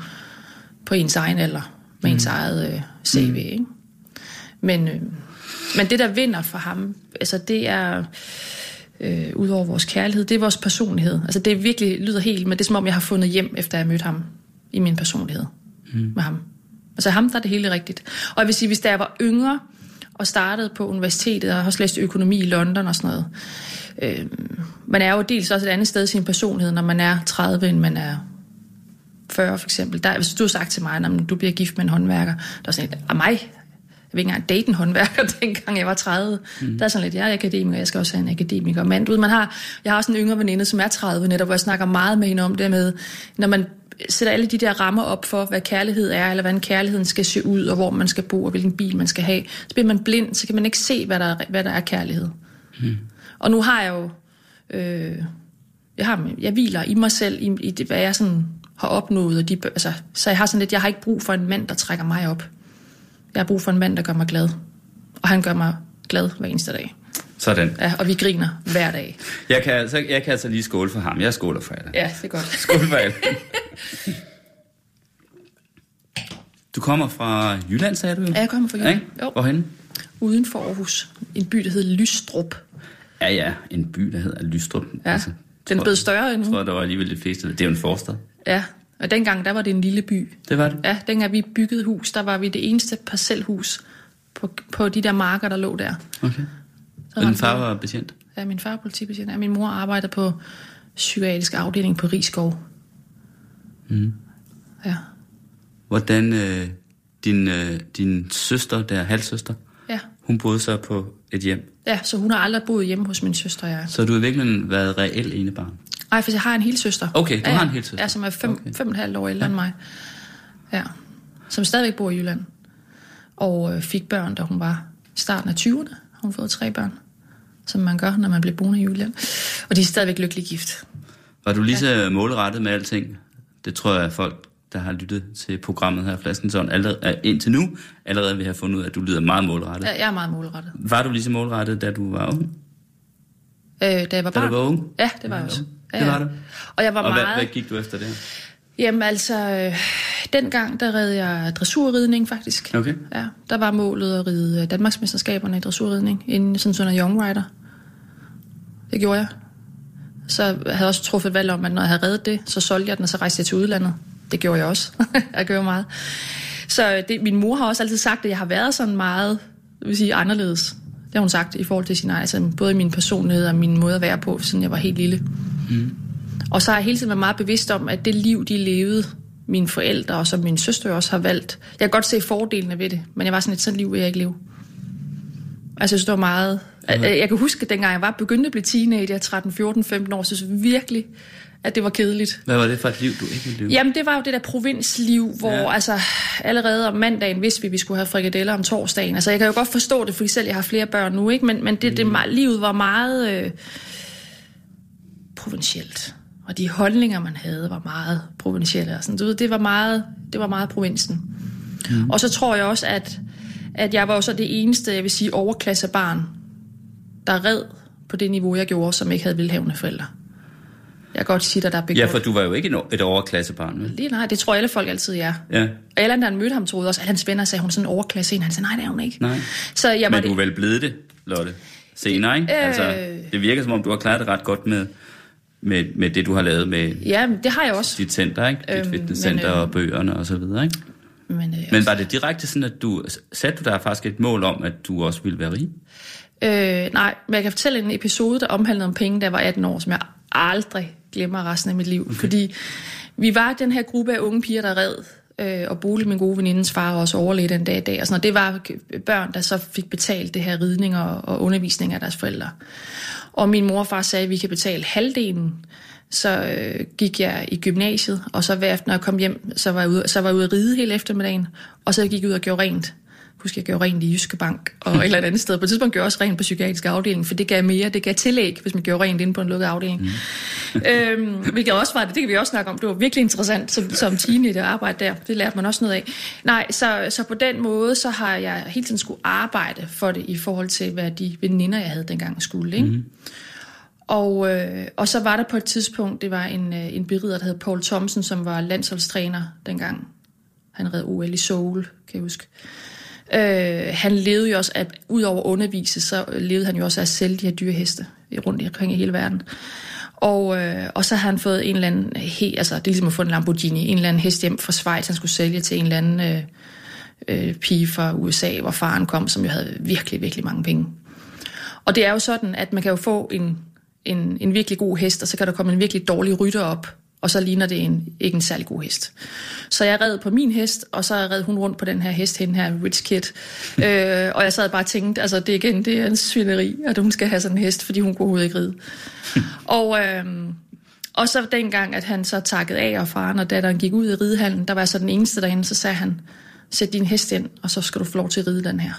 på ens egen alder, med mm. ens eget øh, CV. Mm. Ikke? Men, øh, men det, der vinder for ham, altså det er, øh, ud over vores kærlighed, det er vores personlighed. Altså det virkelig lyder helt, men det er som om, jeg har fundet hjem, efter jeg mødte ham i min personlighed mm. med ham. Altså ham, der er det hele rigtigt. Og jeg vil sige, hvis jeg var yngre og startede på universitetet og har også læst økonomi i London og sådan noget, øh, man er jo dels også et andet sted i sin personlighed, når man er 30, end man er 40 for eksempel. Der, hvis du har sagt til mig, at du bliver gift med en håndværker, der er sådan lidt, af mig, jeg vil ikke engang date en håndværker, (laughs) dengang jeg var 30. Mm. Der er sådan lidt, jeg er akademiker, jeg skal også have en akademiker. Men du ved, man har, jeg har også en yngre veninde, som er 30 netop, hvor jeg snakker meget med hende om det med, når man sætter alle de der rammer op for, hvad kærlighed er, eller hvordan kærligheden skal se ud, og hvor man skal bo, og hvilken bil man skal have. Så bliver man blind, så kan man ikke se, hvad der er, hvad der er kærlighed. Mm. Og nu har jeg jo øh, Jeg, har, jeg hviler i mig selv, i, i det, hvad jeg sådan har opnået. Og de, altså, så jeg har sådan lidt, jeg har ikke brug for en mand, der trækker mig op. Jeg har brug for en mand, der gør mig glad. Og han gør mig glad hver eneste dag. Sådan. Ja, og vi griner hver dag. Jeg kan, altså, jeg kan altså lige skåle for ham. Jeg skåler for alle. Ja, det er godt. Skål for alle. Du kommer fra Jylland, sagde du? Ja, jeg kommer fra Jylland. Ja, Jo. Hvorhen? Uden for Aarhus. En by, der hedder Lystrup. Ja, ja. En by, der hedder Lystrup. Ja, den er tror- blevet større endnu. Jeg tror, der var alligevel det fleste. Det er jo en forstad. Ja, og dengang, der var det en lille by. Det var det. Ja, dengang vi byggede hus, der var vi det eneste parcelhus på, på de der marker, der lå der. Okay. Så din far var betjent? Ja, min far er politibetjent. Ja, min mor arbejder på psykiatrisk afdeling på Rigskov. Mm. Ja. Hvordan øh, din, øh, din søster, der halvsøster, ja. hun boede så på et hjem. Ja, så hun har aldrig boet hjemme hos min søster og jeg. Så du har virkelig været reelt enebarn. Ej, for jeg har en hel søster. Okay, du ja, har ja. en helsøster. Ja, som er fem, Okay. fem og et halvt år ældre ja. end mig. Ja. Som stadigvæk bor i Jylland. Og øh, fik børn, da hun var starten af 20'erne. Hun fået tre børn. Som man gør, når man bliver boende i Jylland. Og de er stadigvæk lykkelig gift. Var du lige så målrettet med alting? Det tror jeg, folk, der har lyttet til programmet her, Flaskensson, allerede, er indtil nu, allerede vil have fundet ud af, at du lyder meget målrettet. Ja, jeg er meget målrettet. Var du lige så målrettet, da du var ung? Øh, da jeg var Da barn. du var ung? Ja, det var jeg også. Ja, Det var ja. du. Og jeg var Og hvad, meget... hvad gik du efter det? Jamen altså, øh, dengang der red jeg dressurridning faktisk. Okay. Ja, der var målet at ride øh, Danmarksmesterskaberne i dressurridning inden sådan sådan en young rider. Det gjorde jeg. Så jeg havde også truffet valg om, at når jeg havde reddet det, så solgte jeg den, og så rejste jeg til udlandet. Det gjorde jeg også. (laughs) jeg gjorde meget. Så det, min mor har også altid sagt, at jeg har været sådan meget, vil sige anderledes. Det har hun sagt i forhold til sin egen, altså både min personlighed og min måde at være på, siden jeg var helt lille. Og så har jeg hele tiden været meget bevidst om, at det liv, de levede, mine forældre og som min søster også har valgt. Jeg kan godt se fordelene ved det, men jeg var sådan et sådan liv, vil jeg ikke leve. Altså, jeg synes, det var meget... Jeg, jeg kan huske, at dengang jeg var begyndt at blive teenager, 13, 14, 15 år, så synes jeg virkelig, at det var kedeligt. Hvad var det for et liv, du ikke ville leve? Jamen, det var jo det der provinsliv, hvor Ja. altså, allerede om mandagen vidste vi, at vi skulle have frikadeller om torsdagen. Altså, jeg kan jo godt forstå det, fordi selv jeg har flere børn nu, ikke? Men, men det, det, Mm. det, livet var meget øh, provincielt. Og de holdninger, man havde, var meget provincielle. Og sådan. Du ved, det var meget, det var meget provinsen. Mm. Og så tror jeg også, at, at jeg var jo så det eneste, jeg vil sige, overklassebarn, der red på det niveau, jeg gjorde, som ikke havde velhavende forældre. Jeg kan godt sige dig, der er Ja, for du var jo ikke et overklassebarn, vel? Lige nej, det tror alle folk altid er. Ja. Og da han mødte ham, troede også, at hans venner sagde, hun er sådan en overklasse en. Han sagde, nej, det er hun ikke. Nej. Så jeg Men du er vel blevet det, Lotte? Senere, ikke? Øh. Altså, det virker som om, du har klaret det ret godt med, med, med det, du har lavet med Ja, men det har jeg også. dit center, ikke? Dit Øhm, fitnesscenter øh, og bøgerne og så videre, ikke? Men, øh, Men var det direkte sådan, at du... Satte du der faktisk et mål om, at du også ville være rig? øh, nej, men jeg kan fortælle en episode, der omhandlede om penge, da jeg var 18 år, som jeg aldrig glemmer resten af mit liv. Okay. Fordi vi var den her gruppe af unge piger, der red, øh, og Bole, min gode venindens far, også overlevet den dag i dag. Og sådan, noget. det var børn, der så fik betalt det her ridning og, og undervisning af deres forældre. Og min mor og far sagde, at vi kan betale halvdelen. Så øh, gik jeg i gymnasiet, og så hver aften, når jeg kom hjem, så var jeg ude, så var jeg ude at ride hele eftermiddagen. Og så gik jeg ud og gjorde rent. Husk, jeg gjorde rent i Jyske Bank og et eller andet sted. På et tidspunkt gjorde jeg også rent på psykiatrisk afdeling, for det gav mere, det gav tillæg, hvis man gjorde rent inde på en lukket afdeling. Mm. (laughs) øhm, hvilket også var det, det kan vi også snakke om. Det var virkelig interessant som, som teenager at arbejde der. Det lærte man også noget af. Nej, så, så på den måde, så har jeg hele tiden skulle arbejde for det i forhold til, hvad de veninder, jeg havde dengang skulle. Ikke? Mm. Og, øh, og så var der på et tidspunkt, det var en, øh, en berider, der hed Paul Thomsen, som var landsholdstræner dengang. Han red OL i Seoul, kan jeg huske. Øh, han levede jo også, at ud over at undervise, så levede han jo også af at sælge de her dyre heste rundt omkring i hele verden. Og, øh, og så har han fået en eller anden, he, altså det er ligesom at få en Lamborghini, en eller anden hest hjem fra Schweiz, han skulle sælge til en eller anden øh, øh, pige fra USA, hvor faren kom, som jo havde virkelig, virkelig mange penge. Og det er jo sådan, at man kan jo få en, en, en virkelig god hest, og så kan der komme en virkelig dårlig rytter op, og så ligner det en, ikke en særlig god hest. Så jeg red på min hest, og så red hun rundt på den her hest, hende her Rich Kid. øh, og jeg sad bare og tænkte, altså det igen, det er en svineri, at hun skal have sådan en hest, fordi hun kunne overhovedet ikke ride. (laughs) og, øh, og så dengang, at han så takkede af, og faren og datteren gik ud i ridehallen, der var jeg så den eneste derinde, så sagde han, sæt din hest ind, og så skal du få lov til at ride den her.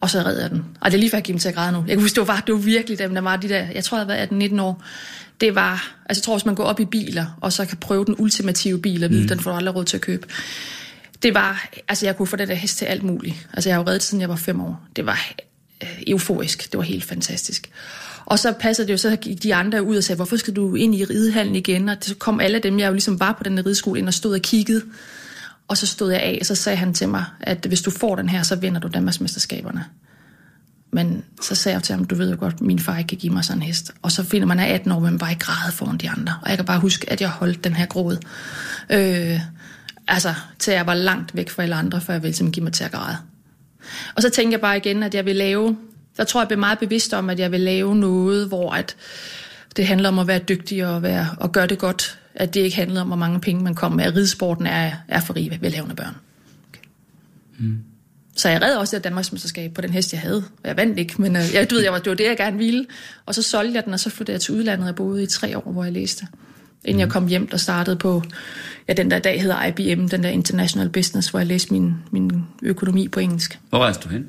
Og så redder jeg den. Og det er lige før jeg giver mig til at græde nu. Jeg kan huske, det var, det var virkelig dem, der var de der, jeg tror, jeg var 18-19 år. Det var, altså jeg tror, hvis man går op i biler, og så kan prøve den ultimative bil, og vide, mm. den får du aldrig råd til at købe. Det var, altså jeg kunne få den der hest til alt muligt. Altså jeg har jo reddet siden jeg var fem år. Det var øh, euforisk. Det var helt fantastisk. Og så passede det jo, så gik de andre ud og sagde, hvorfor skal du ind i ridehallen igen? Og så kom alle dem, jeg jo ligesom var på den rideskole, ind og stod og kiggede. Og så stod jeg af, og så sagde han til mig, at hvis du får den her, så vinder du Danmarksmesterskaberne. Men så sagde jeg til ham, du ved jo godt, min far ikke kan give mig sådan en hest. Og så finder man af 18 år, men bare ikke græde foran de andre. Og jeg kan bare huske, at jeg holdt den her gråd. Øh, altså, til jeg var langt væk fra alle andre, før jeg ville simpelthen give mig til at græde. Og så tænker jeg bare igen, at jeg vil lave, der tror jeg, jeg meget bevidst om, at jeg vil lave noget, hvor at det handler om at være dygtig og, være, og gøre det godt. At det ikke handler om, hvor mange penge man kommer med. At ridesporten er, er for rige velhavende børn. Okay. Mm. Så jeg red også det Danmarksmesterskab på den hest, jeg havde. Jeg vandt ikke, men øh, jeg, du ved, jeg var, det var det, jeg gerne ville. Og så solgte jeg den, og så flyttede jeg til udlandet og boede i tre år, hvor jeg læste. Inden mm. jeg kom hjem, der startede på, ja, den der dag hedder IBM, den der International Business, hvor jeg læste min, min økonomi på engelsk. Hvor rejste du hen?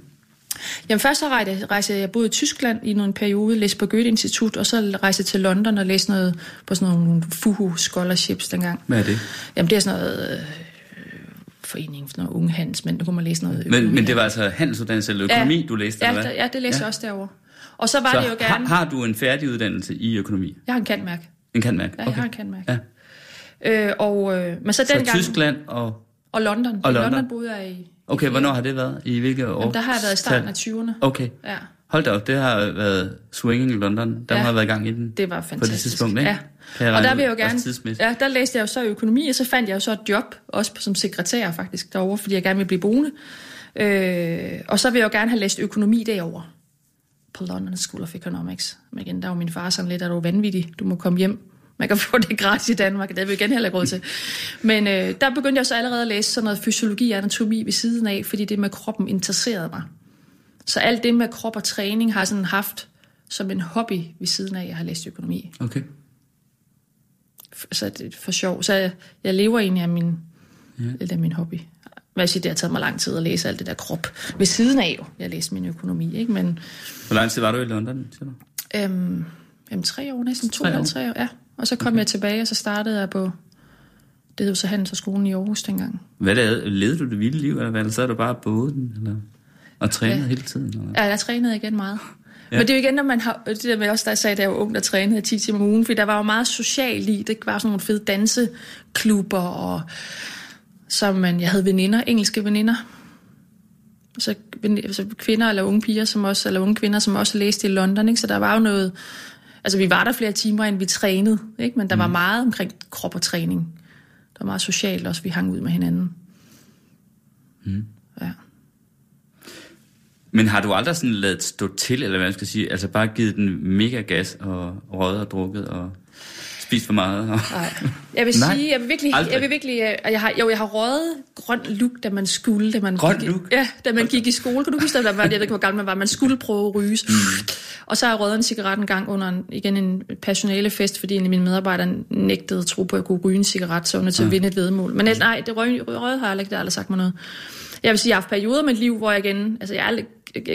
Jamen først så rejste, rejste jeg både i Tyskland i nogle periode, læste på Goethe-institut, og så rejste jeg til London og læste noget på sådan nogle FUHU scholarships dengang. Hvad er det? Jamen det er sådan noget... Øh, forening for nogle unge handelsmænd. Der kunne man læse noget økonomi. Men, men det var altså handelsuddannelse eller økonomi, ja, du læste? Ja, eller hvad? ja, det læste ja. jeg også derovre. Og så var så det jo gerne... Har, har du en færdig uddannelse i økonomi? Jeg har en kantmærke. En kantmærke? Ja, okay. jeg har en kantmærke. Ja. Øh, og, øh, men så, så dengang... Tyskland og... Og London. Og I London. London boede jeg i... Okay, i hvornår har det været? I hvilke år? Jamen, der har jeg været i starten af 20'erne. Okay. Ja. Hold da op, det har været swinging i London. Der Ja. har været i gang i den. Det var fantastisk. På det tidspunkt, ikke? Ja. Kan Og der vil jeg jo gerne... Ja, der læste jeg jo så økonomi, og så fandt jeg jo så et job, også som sekretær faktisk derovre, fordi jeg gerne ville blive boende. Øh, og så vil jeg jo gerne have læst økonomi derovre på London School of Economics. Men igen, der var min far sådan lidt, at du er vanvittig, du må komme hjem. Man kan få det gratis i Danmark, det vil jeg igen heller ikke råd til. Men øh, der begyndte jeg så allerede at læse sådan noget fysiologi og anatomi ved siden af, fordi det med kroppen interesserede mig. Så alt det med krop og træning har jeg sådan haft som en hobby ved siden af, at jeg har læst økonomi. Okay. Så det er for sjov. Så jeg, jeg lever egentlig af min, ja. det er min hobby. Hvad jeg siger, det har taget mig lang tid at læse alt det der krop. Ved siden af jo, jeg læste min økonomi, ikke? Men Hvor lang tid var du i London, siger du? øhm, jamen, tre år næsten, to eller tre år, ja. Og så kom okay. jeg tilbage, og så startede jeg på, det hed så Handelshøjskolen i Aarhus dengang. Hvad lavede, levede du det vilde liv, eller hvad? Eller så er du bare på båden, eller? Og trænede Ja. hele tiden, eller? Ja, jeg trænede igen meget. Ja. Men det er jo igen, når man har, det der med også, da jeg sagde, da jeg var ung, der trænede 10 timer om ugen, fordi der var jo meget social i, det var sådan nogle fede danseklubber, og som man, jeg havde veninder, engelske veninder, så, så kvinder eller unge piger, som også, eller unge kvinder, som også læste i London, ikke? så der var jo noget, altså vi var der flere timer, end vi trænede, ikke? men der mm. var meget omkring krop og træning. Der var meget socialt også, vi hang ud med hinanden. Mm. Ja. Men har du aldrig sådan lavet stå til, eller hvad man skal sige, altså bare givet den mega gas og røget og drukket og spist for meget? Nej. Jeg vil (laughs) Nej, sige, jeg vil virkelig, aldrig. jeg vil virkelig, øh, jeg har, jo, jeg har røget grøn luk, da man skulle, da man Grøn gik, luk? Ja, da man gik i skole. Kan du huske, der var, jeg ved ikke, hvor gammel man var, man skulle prøve at ryge. Mm. Og så har jeg røget en cigaret en gang under en, igen en personalefest, fordi en af mine medarbejdere nægtede at tro på, at jeg kunne ryge en cigaret, så hun til at vinde et vedmål. Men nej, det røg, røget har jeg aldrig, det har aldrig sagt mig noget. Jeg vil sige, jeg har haft perioder i mit liv, hvor jeg igen, altså jeg er aldrig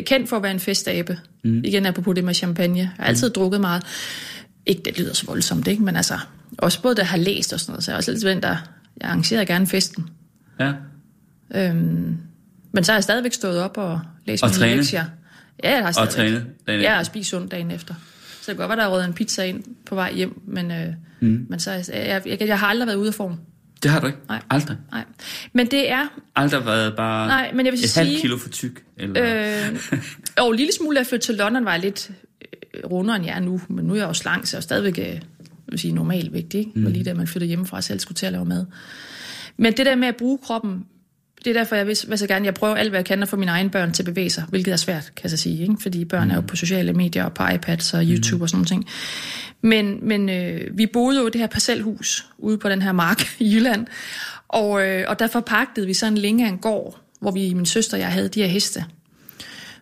kendt for at være en festabe. Mm. Igen apropos det med champagne. Jeg har altid mm. drukket meget. Ikke, det lyder så voldsomt, ikke? Men altså, også både jeg har læst og sådan noget, så jeg er også lidt den, der, jeg arrangerer gerne festen. Ja. Øhm, men så har jeg stadigvæk stået op og læst Og mine træne? lektier. Ja, jeg har Og stadigvæk. træne dagen Ja, efter? og spise sundt dagen efter. Så det kan godt være, der er en pizza ind på vej hjem, men, øh, mm. men så, jeg, jeg, jeg, jeg har aldrig været ude af form. Det har du ikke? Nej. Aldrig? Nej. Men det er, Aldrig været bare Nej, men jeg vil et sige- halvt kilo for tyk? Eller? Øh, og en lille smule, da jeg flyttede til London, var jeg lidt rundere, end jeg er nu. Men nu er jeg jo slank, så jeg er stadigvæk øh, jeg vil sige, normal vægt, ikke? Mm. lige da man flyttede hjemmefra, selv skulle til at lave mad. Men det der med at bruge kroppen, det er derfor, jeg vil, vil så gerne, jeg prøver alt, hvad jeg kan at få mine egne børn til at bevæge sig, hvilket er svært, kan jeg så sige, ikke? fordi børn er jo på sociale medier og på iPads og YouTube og sådan noget. ting. Men, men øh, vi boede jo i det her parcelhus ude på den her mark (laughs) i Jylland, og, øh, og der forpagtede vi sådan længe en gård, hvor vi, min søster og jeg havde de her heste.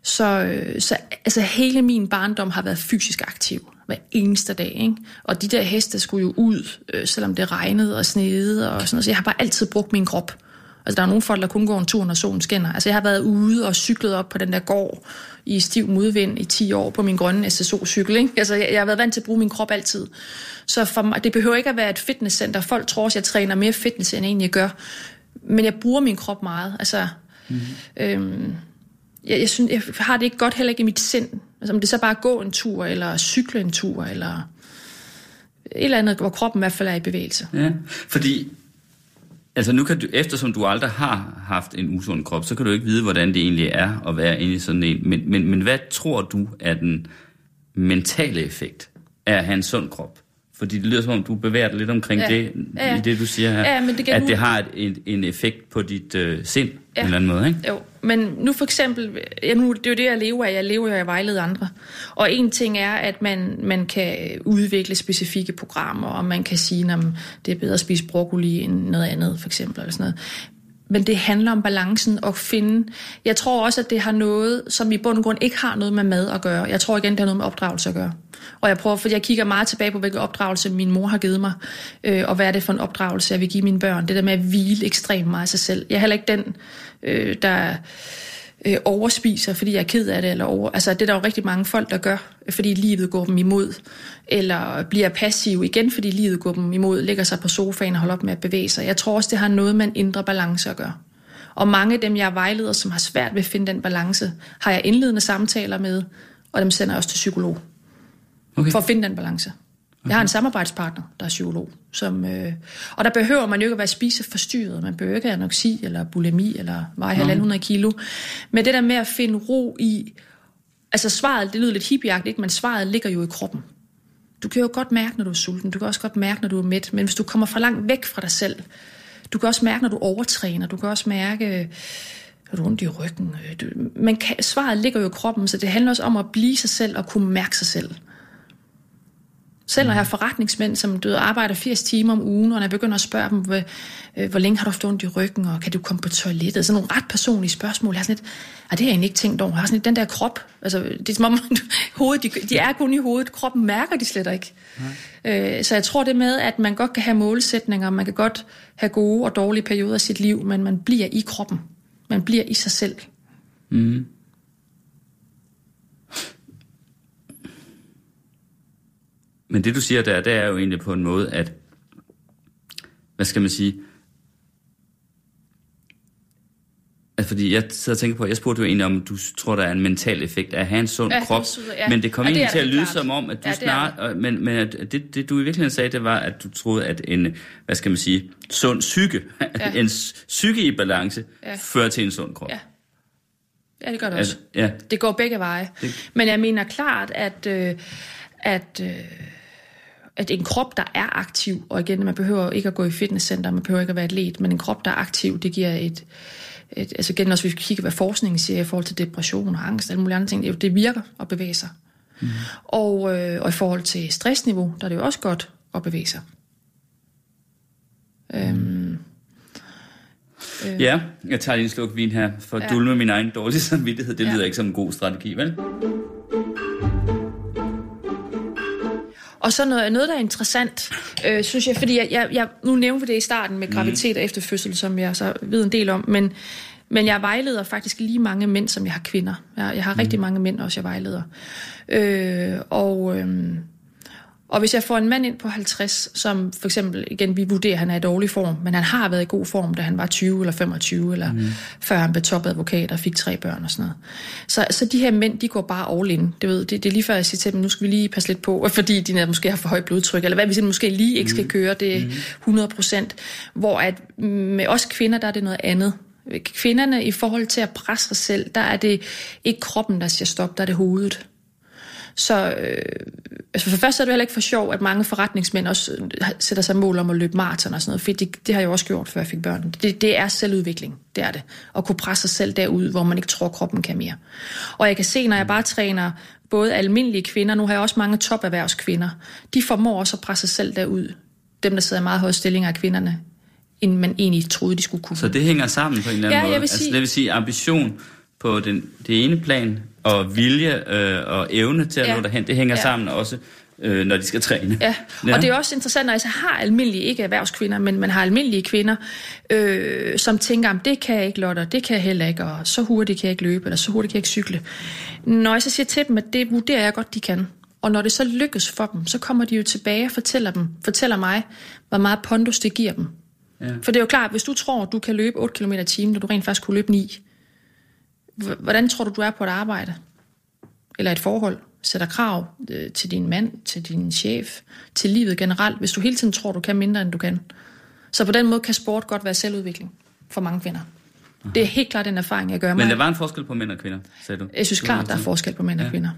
Så, øh, så altså, hele min barndom har været fysisk aktiv hver eneste dag. Ikke? Og de der heste skulle jo ud, øh, selvom det regnede og snede og sådan noget. Så jeg har bare altid brugt min krop. Altså, der er nogle folk, der kun går en tur, når solen skinner. Altså, jeg har været ude og cyklet op på den der gård i stiv modvind i 10 år på min grønne SSO-cykel. Ikke? Altså, jeg, jeg har været vant til at bruge min krop altid. Så for mig, det behøver ikke at være et fitnesscenter. Folk tror også, jeg træner mere fitness, end jeg egentlig gør. Men jeg bruger min krop meget. Altså, mm. øhm, jeg, jeg, synes, jeg har det ikke godt heller ikke i mit sind. Altså, om det så bare gå en tur, eller cykle en tur, eller et eller andet, hvor kroppen i hvert fald er i bevægelse. Ja, fordi altså nu kan du, eftersom du aldrig har haft en usund krop, så kan du ikke vide, hvordan det egentlig er at være inde i sådan en. Men, men, men hvad tror du er den mentale effekt af at have en sund krop? Fordi det lyder som om, du bevæger dig lidt omkring Ja. det, Ja. i det du siger her. Ja, men det kan at det har et, en, en effekt på dit øh, sind ja. en eller anden måde, ikke? Jo, men nu for eksempel, ja, nu, det er jo det, jeg lever af. Jeg lever jo af at vejlede andre. Og en ting er, at man, man kan udvikle specifikke programmer, og man kan sige, at det er bedre at spise broccoli end noget andet, for eksempel. Eller sådan noget. Men det handler om balancen og finde... Jeg tror også, at det har noget, som i bund og grund ikke har noget med mad at gøre. Jeg tror igen, det har noget med opdragelse at gøre. Og jeg prøver, for jeg kigger meget tilbage på, hvilken opdragelse min mor har givet mig, øh, og hvad er det for en opdragelse, jeg vil give mine børn. Det der med at hvile ekstremt meget af sig selv. Jeg er heller ikke den, øh, der øh, overspiser, fordi jeg er ked af det. Eller over, altså, det er der jo rigtig mange folk, der gør, fordi livet går dem imod. Eller bliver passiv igen, fordi livet går dem imod. Ligger sig på sofaen og holder op med at bevæge sig. Jeg tror også, det har noget med en indre balance at gøre. Og mange af dem, jeg er vejleder, som har svært ved at finde den balance, har jeg indledende samtaler med, og dem sender jeg også til psykolog. Okay. For at finde den balance. Jeg har en samarbejdspartner, der er psykolog. Som, øh, og der behøver man jo ikke at være spiseforstyrret. Man behøver ikke have anoreksi eller bulimi eller veje halvanden hundrede kilo. Men det der med at finde ro i... Altså svaret, det lyder lidt hippieagtigt, ikke? men svaret ligger jo i kroppen. Du kan jo godt mærke, når du er sulten. Du kan også godt mærke, når du er mæt. Men hvis du kommer for langt væk fra dig selv, du kan også mærke, når du overtræner. Du kan også mærke, at du har ondt i ryggen. Øh, Du, men kan, svaret ligger jo i kroppen, så det handler også om at blive sig selv og kunne mærke sig selv. Selv når jeg har forretningsmænd, som du arbejder 80 timer om ugen, og når jeg begynder at spørge dem, hvor, øh, hvor længe har du haft ondt i ryggen, og kan du komme på toilettet? Sådan nogle ret personlige spørgsmål. Jeg har sådan lidt, ah, det har jeg egentlig ikke tænkt over. Jeg har sådan lidt, den der krop, altså, det er som om, (laughs) hovedet, de, de er kun i hovedet, kroppen mærker de slet ikke. Øh, så jeg tror det med, at man godt kan have målsætninger, man kan godt have gode og dårlige perioder af sit liv, men man bliver i kroppen. Man bliver i sig selv. Men det du siger der, det er jo egentlig på en måde, at, hvad skal man sige, Altså, fordi jeg sidder og tænker på, jeg spurgte jo egentlig om, du tror, der er en mental effekt af at have en sund Ja, krop. det synes ja. Men det kom Ja, det egentlig er til at det lyde klart. som om, at du Ja, det snart... og- Men, men at det, det, du i virkeligheden sagde, det var, at du troede, at en, hvad skal man sige, sund psyke, (laughs) Ja. en psyke i balance, Ja. fører til en sund krop. Ja. Ja, det gør det også. Altså, ja. Det går begge veje. Det- Men jeg mener klart, at, øh, at, øh, at en krop, der er aktiv, og igen, man behøver ikke at gå i fitnesscenter, man behøver ikke at være atlet, men en krop, der er aktiv, det giver et, et altså igen, også hvis vi kigger, hvad forskningen siger i forhold til depression og angst og alle mulige andre ting, det, det virker at bevæge sig. Mm. Og, øh, og i forhold til stressniveau, der er det jo også godt at bevæge sig. Øhm, Ja, jeg tager lige en sluk vin her, for at Ja. dulme min egen dårlige samvittighed. Det Ja. lyder ikke som en god strategi, vel? Og så noget, noget der er interessant, øh, synes jeg, fordi jeg, jeg, jeg, nu nævnte det i starten med graviditet og efterfødsel, som jeg så ved en del om, men, men jeg vejleder faktisk lige mange mænd, som jeg har kvinder. Jeg, jeg har rigtig mange mænd også, jeg vejleder. Øh, og, øh, og hvis jeg får en mand ind på 50, som for eksempel, igen, vi vurderer, at han er i dårlig form, men han har været i god form, da han var 20 eller 25, eller mm. før han blev topadvokat og fik tre børn og sådan noget. Så, så de her mænd, de går bare all in. Det, ved, det, det er lige før, jeg siger til dem, nu skal vi lige passe lidt på, (laughs) fordi de måske har for højt blodtryk, eller hvad de måske lige ikke skal køre det 100 procent. Hvor at med os kvinder, der er det noget andet. Kvinderne i forhold til at presse sig selv, der er det ikke kroppen, der siger stop, der er det hovedet. Så øh, altså for først er det heller ikke for sjov, at mange forretningsmænd også øh, sætter sig mål om at løbe maraton og sådan noget, for det, det har jeg også gjort, før jeg fik børn. Det, det er selvudvikling, det er det. At kunne presse sig selv derud, hvor man ikke tror, kroppen kan mere. Og jeg kan se, når jeg bare træner både almindelige kvinder, nu har jeg også mange toperhvervskvinder, de formår også at presse sig selv derud. Dem, der sidder i meget høje stillinger af kvinderne, end man egentlig troede, de skulle kunne. Så det hænger sammen på en eller anden Ja, jeg måde. vil sige- altså, det vil sige ambition på den, det ene plan, og vilje øh, og evne til at Ja. nå derhen, det hænger Ja. sammen også. øh, når de skal træne. Ja. ja, og det er også interessant, når jeg så har almindelige, ikke erhvervskvinder, men man har almindelige kvinder, øh, som tænker, det kan jeg ikke, Lotte, det kan jeg heller ikke, og så hurtigt kan jeg ikke løbe, eller så hurtigt kan jeg ikke cykle. Når jeg så siger til dem, at det vurderer jeg godt, de kan, og når det så lykkes for dem, så kommer de jo tilbage og fortæller, dem, fortæller mig, hvor meget pondus det giver dem. Ja. For det er jo klart, hvis du tror, du kan løbe 8 km i timen, når du rent faktisk kunne løbe 9, hvordan tror du, du er på et arbejde? Eller et forhold? Sætter krav øh, til din mand, til din chef, til livet generelt, hvis du hele tiden tror, du kan mindre, end du kan. Så på den måde kan sport godt være selvudvikling for mange kvinder. Aha. Det er helt klart den erfaring, jeg gør mig. Men der var en forskel på mænd og kvinder, sagde du? Jeg synes klart, der er forskel på mænd og ja. kvinder.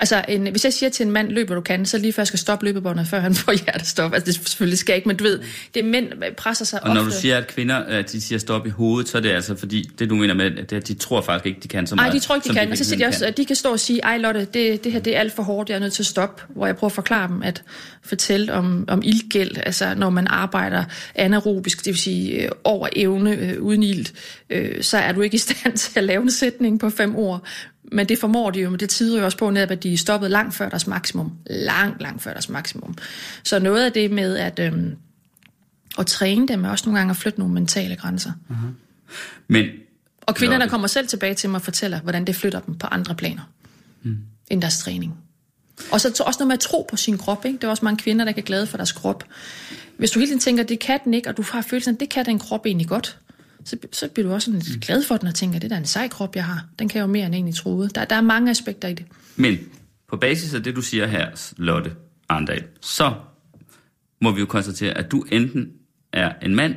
Altså, en, hvis jeg siger til en mand, løber du kan, så lige før jeg skal stoppe løbebåndet, før han får hjertestop. Altså, det selvfølgelig skal ikke, men du ved, det er mænd presser sig Og når ofte. du siger, at kvinder at de siger stop i hovedet, så er det altså fordi, det du mener med, at de tror faktisk ikke, de kan så meget. Nej, de tror ikke, de kan. Og så siger de også, at de kan stå og sige, ej Lotte, det, det her det er alt for hårdt, jeg er nødt til at stoppe. Hvor jeg prøver at forklare dem, at fortælle om, om ildgæld, altså når man arbejder anaerobisk, det vil sige øh, over evne øh, uden ild, øh, så er du ikke i stand (laughs) til at lave en sætning på fem ord. Men det formår de jo, men det tyder jo også på netop, at de er stoppet langt før deres maksimum. Langt, langt før deres maksimum. Så noget af det med at, øhm, at træne dem er også nogle gange at flytte nogle mentale grænser. Uh-huh. Men, og kvinderne det... kommer selv tilbage til mig og fortæller, hvordan det flytter dem på andre planer mm. end deres træning. Og så også noget med at tro på sin krop. Ikke? Det er også mange kvinder, der kan glade for deres krop. Hvis du hele tiden tænker, det kan den ikke, og du har følelsen, at det kan den krop egentlig godt, så, så bliver du også sådan lidt glad for den og tænker, det er en sej krop, jeg har. Den kan jo mere end egentlig troede. Der, der er mange aspekter i det. Men på basis af det, du siger her, Lotte Arndal, så må vi jo konstatere, at du enten er en mand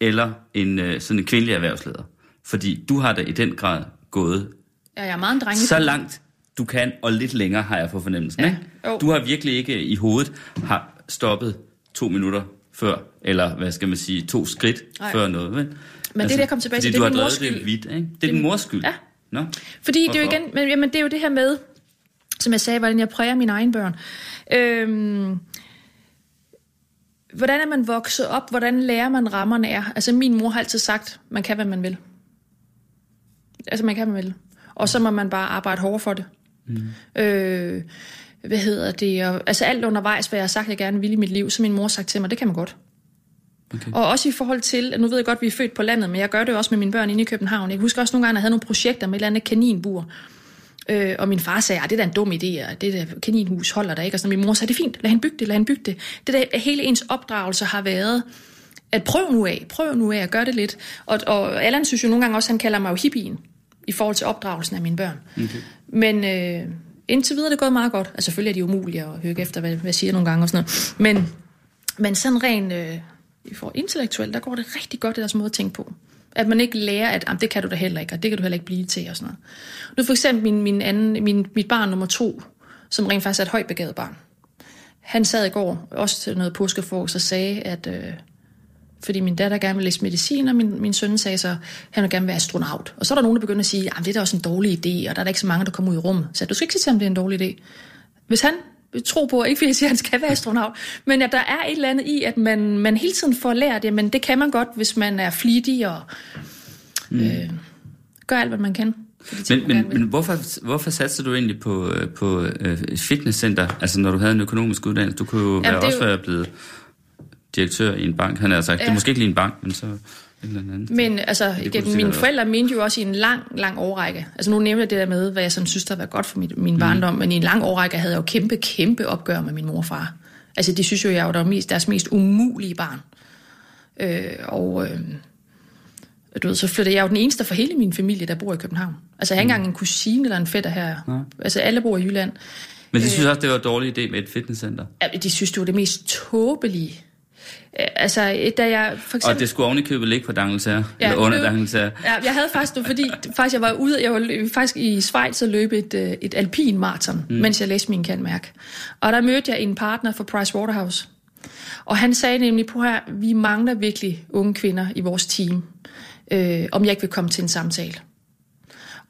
eller en øh, sådan en kvindelig erhvervsleder. Fordi du har da i den grad gået ja, jeg er meget en så langt du kan, og lidt længere har jeg på fornemmelsen. Ja. Ikke? Du har virkelig ikke i hovedet har stoppet to minutter før, eller hvad skal man sige, to skridt Ej. før noget. Vel? Men altså, det, der kom tilbage til, det er din mors skyld. Det vidt, ikke? Det er din mors skyld. Ja. Nå. Fordi Hvorfor? det er jo igen, men, jamen, det er jo det her med, som jeg sagde, hvordan jeg præger mine egne børn. Øhm, hvordan er man vokset op? Hvordan lærer man rammerne er? Altså min mor har altid sagt, man kan, hvad man vil. Altså man kan, hvad man vil. Og så må man bare arbejde hårdere for det. Mm. Øh, hvad hedder det? Og, altså alt undervejs, hvad jeg har sagt, jeg gerne vil i mit liv, så min mor sagt til mig, det kan man godt. Okay. Og også i forhold til, nu ved jeg godt, at vi er født på landet, men jeg gør det også med mine børn inde i København. Jeg husker også nogle gange, at jeg havde nogle projekter med et eller andet kaninbur. Øh, og min far sagde, at det er da en dum idé, og det der kaninhus holder der ikke. Og så min mor sagde, det er fint, lad hende bygge det, lad hende bygge det. Det der, hele ens opdragelse har været, at prøv nu af, prøv nu af at gøre det lidt. Og, og Allan synes jo nogle gange også, at han kalder mig jo hippien, i forhold til opdragelsen af mine børn. Okay. Men øh, indtil videre er det gået meget godt. Altså selvfølgelig er de umulige at høre efter, hvad, hvad jeg siger nogle gange og sådan noget. Men, men sådan rent... Øh, for intellektuelt, der går det rigtig godt, det deres måde at tænke på. At man ikke lærer, at det kan du da heller ikke, og det kan du heller ikke blive til, og sådan noget. Nu for eksempel min, min anden, min, mit barn nummer to, som rent faktisk er et højt begavet barn. Han sad i går, også til noget påskefrokost, og sagde, at øh, fordi min datter gerne vil læse medicin, og min, min søn sagde så, han vil gerne være astronaut. Og så er der nogen, der begynder at sige, at det er da også en dårlig idé, og der er der ikke så mange, der kommer ud i rummet. Så du skal ikke sige til ham, det er en dårlig idé. Hvis han tro på, ikke fordi jeg siger, at han skal være astronaut, men at der er et eller andet i, at man, man hele tiden får lært men det kan man godt, hvis man er flittig og mm. øh, gør alt, hvad man kan. Men, men, men hvorfor, hvorfor satte du egentlig på, øh, på uh, fitnesscenter, altså når du havde en økonomisk uddannelse? Du kunne jo Jamen, være, også jo... være blevet direktør i en bank, han har sagt. Ja. Det er måske ikke lige en bank, men så eller andet. Men altså, igen, mine forældre mente jo også i en lang, lang årrække. Altså nu nævner jeg det der med, hvad jeg sådan synes, der var godt for mit, min mm. barndom, men i en lang årrække havde jeg jo kæmpe, kæmpe opgør med min mor og far. Altså de synes jo, jeg var der mest, deres mest umulige barn. Øh, og øh, du ved, så flyttede jeg jo den eneste for hele min familie, der bor i København. Altså jeg har ikke mm. engang en kusine eller en fætter her. Ja. Altså alle bor i Jylland. Men de synes øh, også, det var en dårlig idé med et fitnesscenter? Ja, de synes, det var det mest tåbelige altså, da jeg for eksempel... Og det skulle oven i købet ligge på Dangletær, ja, eller under Dangletær. Ja, jeg havde faktisk, fordi (laughs) faktisk jeg var ude, jeg var faktisk i Schweiz og løb et, øh, et alpin maraton, mm. mens jeg læste min kandmærk. Og der mødte jeg en partner for Price Waterhouse. Og han sagde nemlig på her, vi mangler virkelig unge kvinder i vores team, øh, om jeg ikke vil komme til en samtale.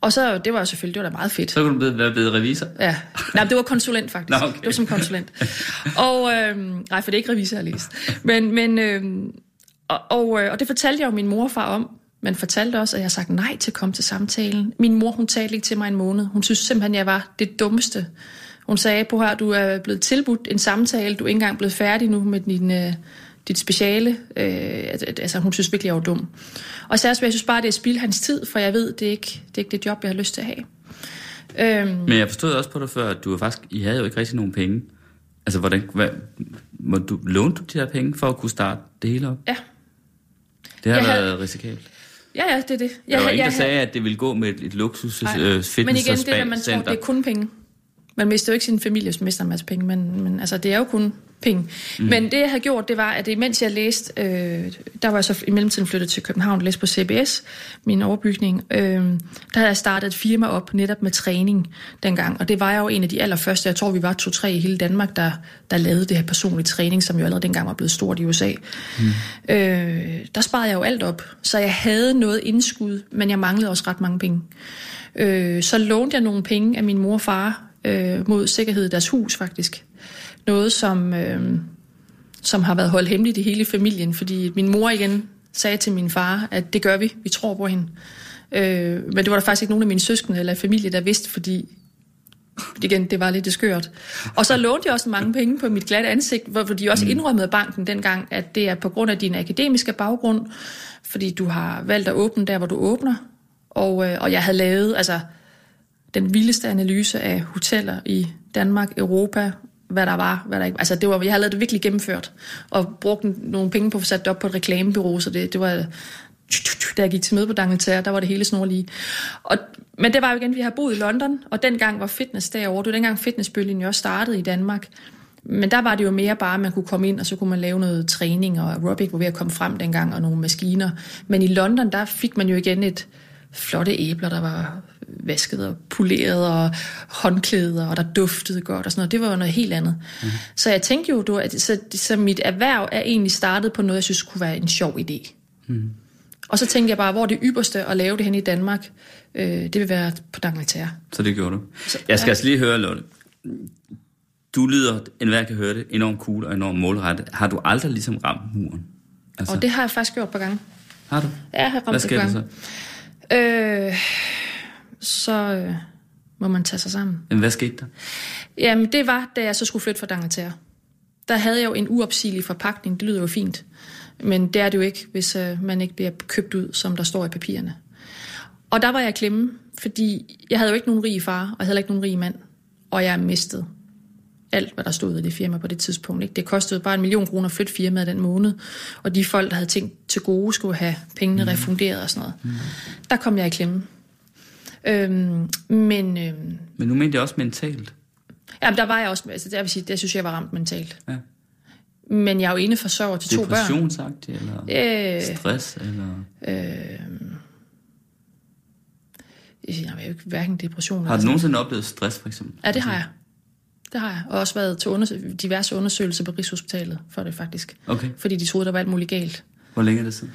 Og så, det var selvfølgelig, det var da meget fedt. Så kunne du være blevet revisor? Ja. Nej, det var konsulent faktisk. Nå, okay. Det var som konsulent. og, øh, nej, for det er ikke revisor, jeg har læst. Men, men øh, og, og, øh, og det fortalte jeg jo min mor og far om, men fortalte også, at jeg sagt nej til at komme til samtalen. Min mor, hun talte ikke til mig en måned. Hun synes simpelthen, jeg var det dummeste. Hun sagde, på her, du er blevet tilbudt en samtale, du er ikke engang blevet færdig nu med din, øh, dit speciale. Øh, altså, hun synes virkelig, jeg var dum. Og så jeg synes bare, det er spild hans tid, for jeg ved, det er ikke det, er ikke det job, jeg har lyst til at have. Øhm, Men jeg forstod også på dig før, at du faktisk, I havde jo ikke rigtig nogen penge. Altså, hvordan, hvad, må du, lånte du de her penge for at kunne starte det hele op? Ja. Det har jeg været havde, risikabelt. Ja, ja, det er det. Jeg, der var ingen, der sagde, at det ville gå med et, et luksus øh, fitness Men igen, det er, man tror, det er kun penge. Man mister jo ikke sin familie, hvis man mister en masse penge, men, men altså, det er jo kun penge. Mm. Men det, jeg havde gjort, det var, at imens jeg læste, øh, der var jeg så i mellemtiden flyttet til København og læste på CBS, min overbygning, øh, der havde jeg startet et firma op netop med træning dengang, og det var jeg jo en af de allerførste, jeg tror, vi var to-tre i hele Danmark, der, der lavede det her personlige træning, som jo allerede dengang var blevet stort i USA. Mm. Øh, der sparede jeg jo alt op, så jeg havde noget indskud, men jeg manglede også ret mange penge. Øh, så lånte jeg nogle penge af min mor og far øh, mod sikkerhed i deres hus, faktisk noget, som, øh, som har været holdt hemmeligt i hele familien, fordi min mor igen sagde til min far, at det gør vi, vi tror på hende. Øh, men det var der faktisk ikke nogen af mine søskende eller familie, der vidste, fordi igen, det var lidt skørt. Og så lånte jeg også mange penge på mit glatte ansigt, hvor de også mm. indrømmede banken dengang, at det er på grund af din akademiske baggrund, fordi du har valgt at åbne der, hvor du åbner. Og, øh, og jeg havde lavet altså, den vildeste analyse af hoteller i Danmark, Europa hvad der var, hvad der ikke Altså, det var, jeg havde lavet det virkelig gennemført, og brugt nogle penge på at sætte det op på et reklamebureau, så det, det var, da jeg gik til møde på Dangleterre, der var det hele snorlige. Og, men det var jo igen, vi har boet i London, og dengang var fitness derovre. Det var dengang fitnessbølgen jo også startede i Danmark. Men der var det jo mere bare, at man kunne komme ind, og så kunne man lave noget træning, og aerobic var ved at komme frem dengang, og nogle maskiner. Men i London, der fik man jo igen et flotte æbler, der var vasket og poleret og håndklæder, og der duftede godt og sådan noget. Det var jo noget helt andet. Mm. Så jeg tænkte jo, at så, så mit erhverv er egentlig startet på noget, jeg synes kunne være en sjov idé. Mm. Og så tænkte jeg bare, hvor er det ypperste at lave det hen i Danmark? Øh, det vil være på Dangleterre. Så det gjorde du. Så, jeg skal ja. altså lige høre, Lotte. Du lyder, enhver kan høre det, enormt cool og enormt målrettet. Har du aldrig ligesom ramt muren? Altså... Og det har jeg faktisk gjort på gang. Har du? Ja, jeg har ramt Hvad sker det så? Øh, så øh, må man tage sig sammen. Men hvad skete der? Jamen, det var, da jeg så skulle flytte fra Dangleterre. Der havde jeg jo en uopsigelig forpakning. Det lyder jo fint. Men det er det jo ikke, hvis øh, man ikke bliver købt ud, som der står i papirerne. Og der var jeg klemme, fordi jeg havde jo ikke nogen rig far, og jeg havde ikke nogen rig mand. Og jeg mistede alt, hvad der stod i det firma på det tidspunkt. Ikke? Det kostede bare en million kroner at flytte firmaet den måned, og de folk, der havde tænkt til gode, skulle have pengene mm. refunderet og sådan noget. Mm. Der kom jeg i klemme. Øhm, men, øhm, men nu mente jeg også mentalt. Jamen, der var jeg også, altså, det, vil sige, det synes jeg var ramt mentalt. Ja. Men jeg er jo ene forsørger til to børn. Depressionsagt, eller øh, stress, eller... Øh, jeg har jo ikke hverken depression Har du nogensinde oplevet stress, for eksempel? Ja, det har jeg. Det har jeg. Og også været til undersø- diverse undersøgelser på Rigshospitalet for det faktisk. Okay. Fordi de troede, der var alt muligt galt. Hvor længe er det siden?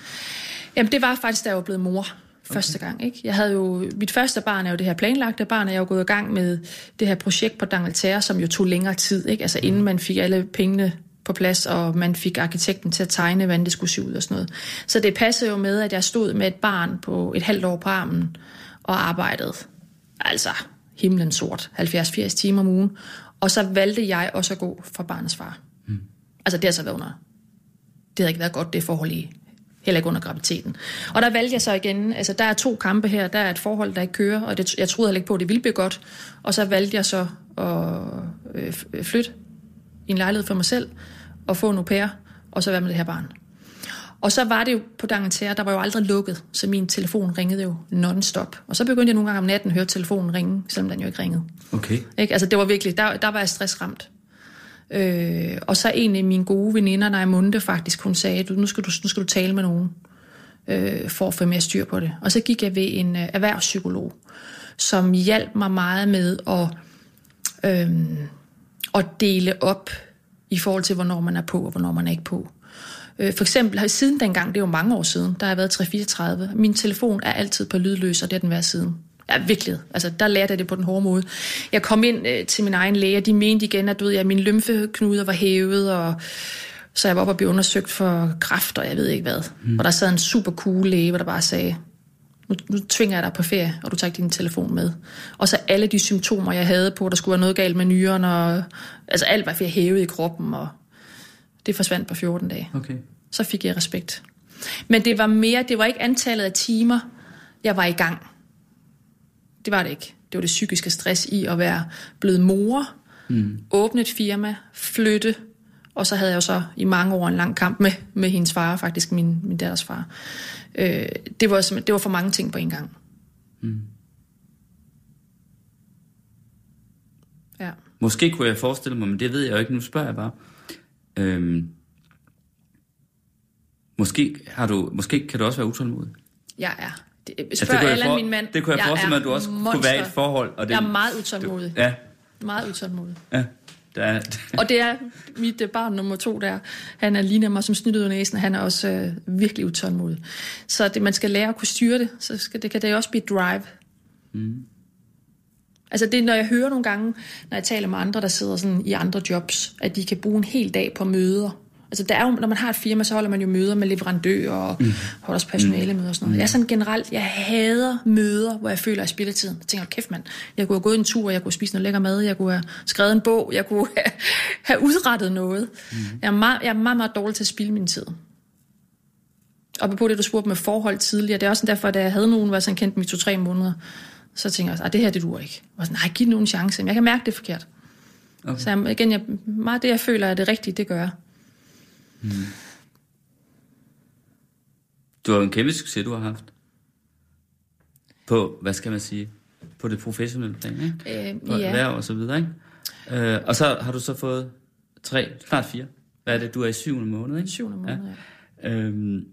Jamen, det var faktisk, da jeg var blevet mor første gang. Ikke? Jeg havde jo, mit første barn er jo det her planlagte barn, og jeg er jo gået i gang med det her projekt på Dangleterre, som jo tog længere tid. Ikke? Altså inden man fik alle pengene på plads, og man fik arkitekten til at tegne, hvordan det skulle se ud og sådan noget. Så det passede jo med, at jeg stod med et barn på et halvt år på armen og arbejdede. Altså himlen sort, 70-80 timer om ugen. Og så valgte jeg også at gå fra barnets far. Mm. Altså det har så været under. Det havde ikke været godt, det forhold i heller ikke under graviditeten. Og der valgte jeg så igen, altså der er to kampe her, der er et forhold, der ikke kører, og det, jeg troede heller ikke på, at det ville blive godt. Og så valgte jeg så at øh, flytte i en lejlighed for mig selv, og få en au pair, og så være med det her barn. Og så var det jo på Dangleterre, der var jo aldrig lukket, så min telefon ringede jo non-stop. Og så begyndte jeg nogle gange om natten at høre telefonen ringe, selvom den jo ikke ringede. Okay. Ikke? Altså det var virkelig, der, der var jeg stressramt. Øh, og så en af mine gode veninder, Naja Munde faktisk, hun sagde, du, nu, skal du, nu skal du tale med nogen, øh, for at få mere styr på det. Og så gik jeg ved en øh, erhvervspsykolog, som hjalp mig meget med at, øh, at dele op i forhold til, hvornår man er på, og hvornår man er ikke på. Øh, for eksempel har siden dengang, det er jo mange år siden, der har jeg været 334, min telefon er altid på lydløs, og det har den været siden. Ja, virkelig. Altså, der lærte jeg det på den hårde måde. Jeg kom ind øh, til min egen læge, og de mente igen, at du ved, at mine lymfeknuder var hævet, og så jeg var oppe og blive undersøgt for kræft, og jeg ved ikke hvad. Mm. Og der sad en super cool læge, hvor der bare sagde, nu nu, tvinger jeg dig på ferie, og du tager ikke din telefon med. Og så alle de symptomer, jeg havde på, der skulle være noget galt med nyren, og altså alt var for hævet i kroppen, og det forsvandt på 14 dage. Okay. Så fik jeg respekt. Men det var mere, det var ikke antallet af timer, jeg var i gang. Det var det ikke. Det var det psykiske stress i at være blevet mor, mm. åbne et firma, flytte, og så havde jeg jo så i mange år en lang kamp med, med hendes far, faktisk min, min datters far. Øh, det, var, det var for mange ting på en gang. Mm. Ja. Måske kunne jeg forestille mig, men det ved jeg jo ikke, nu spørger jeg bare. Øhm, måske, har du, måske kan du også være utålmodig. Jeg er. Det, Altså, spørg kunne jeg Allan, for- min mand. Det kunne jeg, jeg forestille mig, at du også monster. kunne være i et forhold. Og det, Jeg er meget utålmodig. Ja, Meget utålmodig. ja. Der er, (laughs) Og det er mit øh, barn nummer to der. Han er ligner mig som snyttet ud af næsen. Han er også øh, virkelig utålmodig. Så det, man skal lære at kunne styre det. Så skal, det kan det også blive drive. Mm. Altså det når jeg hører nogle gange, når jeg taler med andre, der sidder sådan i andre jobs, at de kan bruge en hel dag på møder. Altså der er jo, når man har et firma, så holder man jo møder med leverandører og mm. holder også personalemøder og sådan noget. Jeg er sådan generelt, jeg hader møder, hvor jeg føler, at jeg spilder tiden. Jeg tænker, kæft mand, jeg kunne have gået en tur, jeg kunne have spist noget lækker mad, jeg kunne have skrevet en bog, jeg kunne have, (laughs) have udrettet noget. Mm. Jeg, er meget, jeg er meget, meget dårlig til at spilde min tid. Og på det, du spurgte med forhold tidligere, det er også derfor, at jeg havde nogen, hvor jeg sådan kendte dem i to-tre måneder, så tænker jeg, at det her, det duer ikke. Var sådan, nej, giv den nu en chance. Men jeg kan mærke, det er forkert. Okay. Så jeg, igen, jeg, meget det, jeg føler er det rigtige, det gør jeg. Du har jo en kæmpe succes, du har haft. På, hvad skal man sige, på det professionelle plan, ikke? Øh, På ja. erhverv og så videre, ikke? Øh, og så har du så fået tre, snart fire. Hvad er det? Du er i syvende måned, ikke? Syvende måned, ja. Øhm,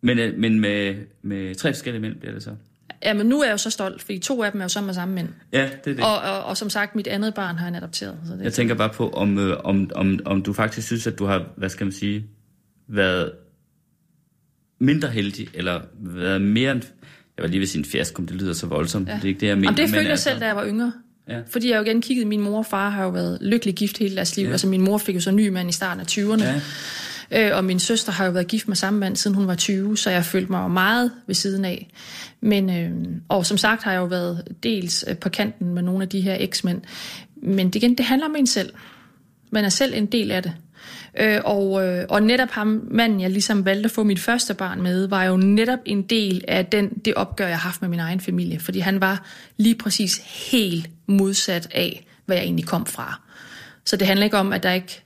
men, øh, men med, med tre forskellige mænd bliver det så. Ja, men nu er jeg jo så stolt, fordi to af dem er jo sammen med samme mænd. Ja, det er det. Og, og, og som sagt, mit andet barn har han adopteret. Så det, Jeg tænker bare på, om, øh, om, om, om du faktisk synes, at du har, hvad skal man sige, været mindre heldig, eller været mere end, jeg var lige ved sin fiasko, det lyder så voldsomt, ja. det er ikke det, jeg mener. Jamen, det følte jeg altså- selv, da jeg var yngre. Ja. Fordi jeg jo igen kiggede, min mor og far har jo været lykkelig gift hele deres liv. Ja. Altså min mor fik jo så ny mand i starten af 20'erne. Ja. Øh, og min søster har jo været gift med samme mand, siden hun var 20, så jeg følte mig jo meget ved siden af. Men, øh, og som sagt har jeg jo været dels øh, på kanten med nogle af de her eksmænd. Men det, igen, det handler om en selv. Man er selv en del af det. Øh, og, øh, og netop ham, manden, jeg ligesom valgte at få mit første barn med, var jo netop en del af den, det opgør, jeg har haft med min egen familie. Fordi han var lige præcis helt modsat af, hvad jeg egentlig kom fra. Så det handler ikke om, at der ikke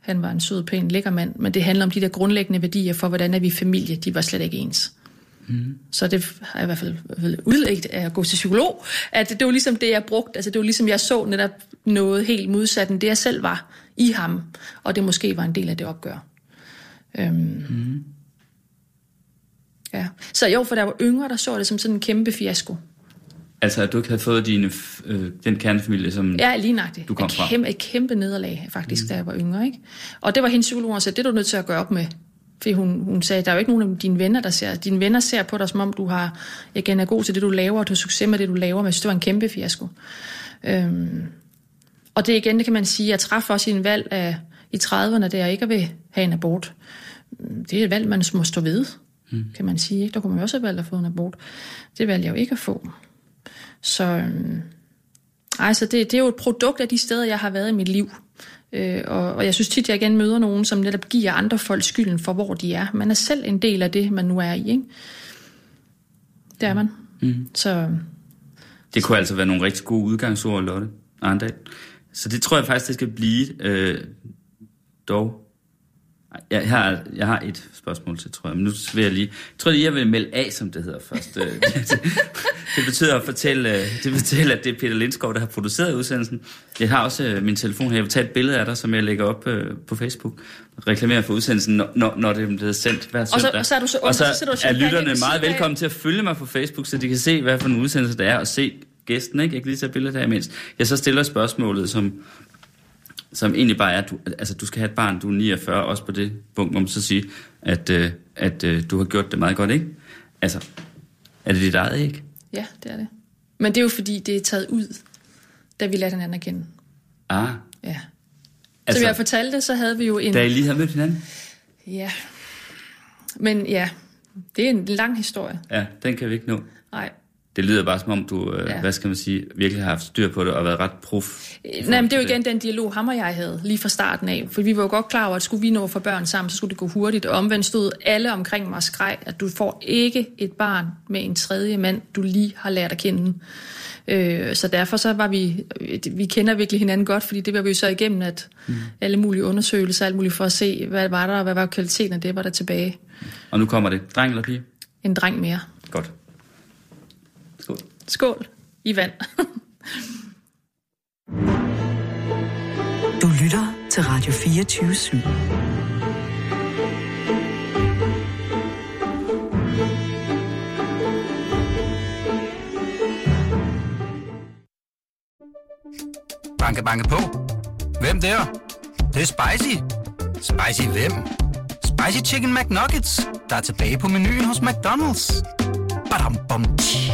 han var en sød, pæn, lækker mand, men det handler om de der grundlæggende værdier for, hvordan er vi familie, de var slet ikke ens. Mm. Så det har jeg i hvert fald, udlægt af at gå til psykolog, at det var ligesom det, jeg brugte, altså det var ligesom, jeg så netop noget helt modsat end det, jeg selv var i ham, og det måske var en del af det opgør. Øhm. Mm. Ja. Så jo, for der var yngre, der så det som sådan en kæmpe fiasko. Altså, at du ikke havde fået din, f- øh, den kernefamilie, som... Ja, lige nøjagtigt. Du kom et fra. kæmpe, et kæmpe nederlag, faktisk, mm. da jeg var yngre. Ikke? Og det var hendes psykolog, og sagde, det er du nødt til at gøre op med. Fordi hun, hun sagde, der er jo ikke nogen af dine venner, der ser... Dine venner ser på dig, som om du har, igen er god til det, du laver, og du har succes med det, du laver, men jeg synes, det var en kæmpe fiasko. Øhm, og det igen, det kan man sige, jeg træffede også en valg af, i 30'erne, der jeg ikke vil have en abort. Det er et valg, man må stå ved, mm. kan man sige. Ikke? Der kunne man jo også have valgt at få en abort. Det valgte jeg jo ikke at få. Så, øhm, altså det, det er jo et produkt af de steder, jeg har været i mit liv. Øh, og, og jeg synes tit, jeg igen møder nogen, som netop giver andre folk skylden for, hvor de er. Man er selv en del af det, man nu er i. Ikke? Det er man. Mm. Så Det kunne altså være nogle rigtig gode udgangsord, Lotte Arndal. Så det tror jeg faktisk, det skal blive øh, dog. Jeg har, jeg har et spørgsmål til, tror jeg. Men nu vil jeg lige... Jeg tror lige, jeg vil melde af, som det hedder først. Øh, det, (laughs) det betyder at fortælle, øh, det betyder, at det er Peter Lindskov, der har produceret udsendelsen. Jeg har også øh, min telefon her. Jeg vil tage et billede af dig, som jeg lægger op på Facebook. Reklamerer for udsendelsen, når, når, det er blevet sendt hver så- søndag. og så er du så og så ond, så og er lytterne meget velkommen til at følge mig på Facebook, så de kan se, hvad for en udsendelse det er, og se gæsten. Ikke? Jeg kan lige tage billedet her imens. Jeg så stiller spørgsmålet, som, som egentlig bare er, at du, altså, du skal have et barn, du er 49, også på det punkt, må man så sige, at, øh, at øh, du har gjort det meget godt, ikke? Altså, er det dit eget, ikke? ja, det er det. Men det er jo fordi, det er taget ud, da vi lærte hinanden at kende. Ah, Ja. Altså, Som jeg fortalte, så havde vi jo en... da I lige har mødt hinanden? Ja. Men ja, Det er en lang historie. Ja, den kan vi ikke nå. Nej. Det lyder bare som om, du, øh, Ja. hvad skal man sige, virkelig har haft styr på det og været ret prof. Nej, men det er jo igen den dialog, ham og jeg havde lige fra starten af. For vi var jo godt klar over, at skulle vi nå for børn sammen, så skulle det gå hurtigt. Og omvendt stod alle omkring mig og skreg, at du får ikke et barn med en tredje mand, du lige har lært at kende. Øh, så derfor så var vi, vi kender virkelig hinanden godt, fordi det var vi jo så igennem, at mm. alle mulige undersøgelser, alt muligt for at se, hvad var der, og hvad var kvaliteten af det, var der tilbage. Og nu kommer det. Dreng eller pige? En dreng mere. Godt. Skål. I vand. Du lytter til Radio 24 /7. Banke, banke på. Hvem der? Det, det er spicy. Spicy hvem? Spicy Chicken McNuggets, der er tilbage på menuen hos McDonald's. Badum, bom, tji.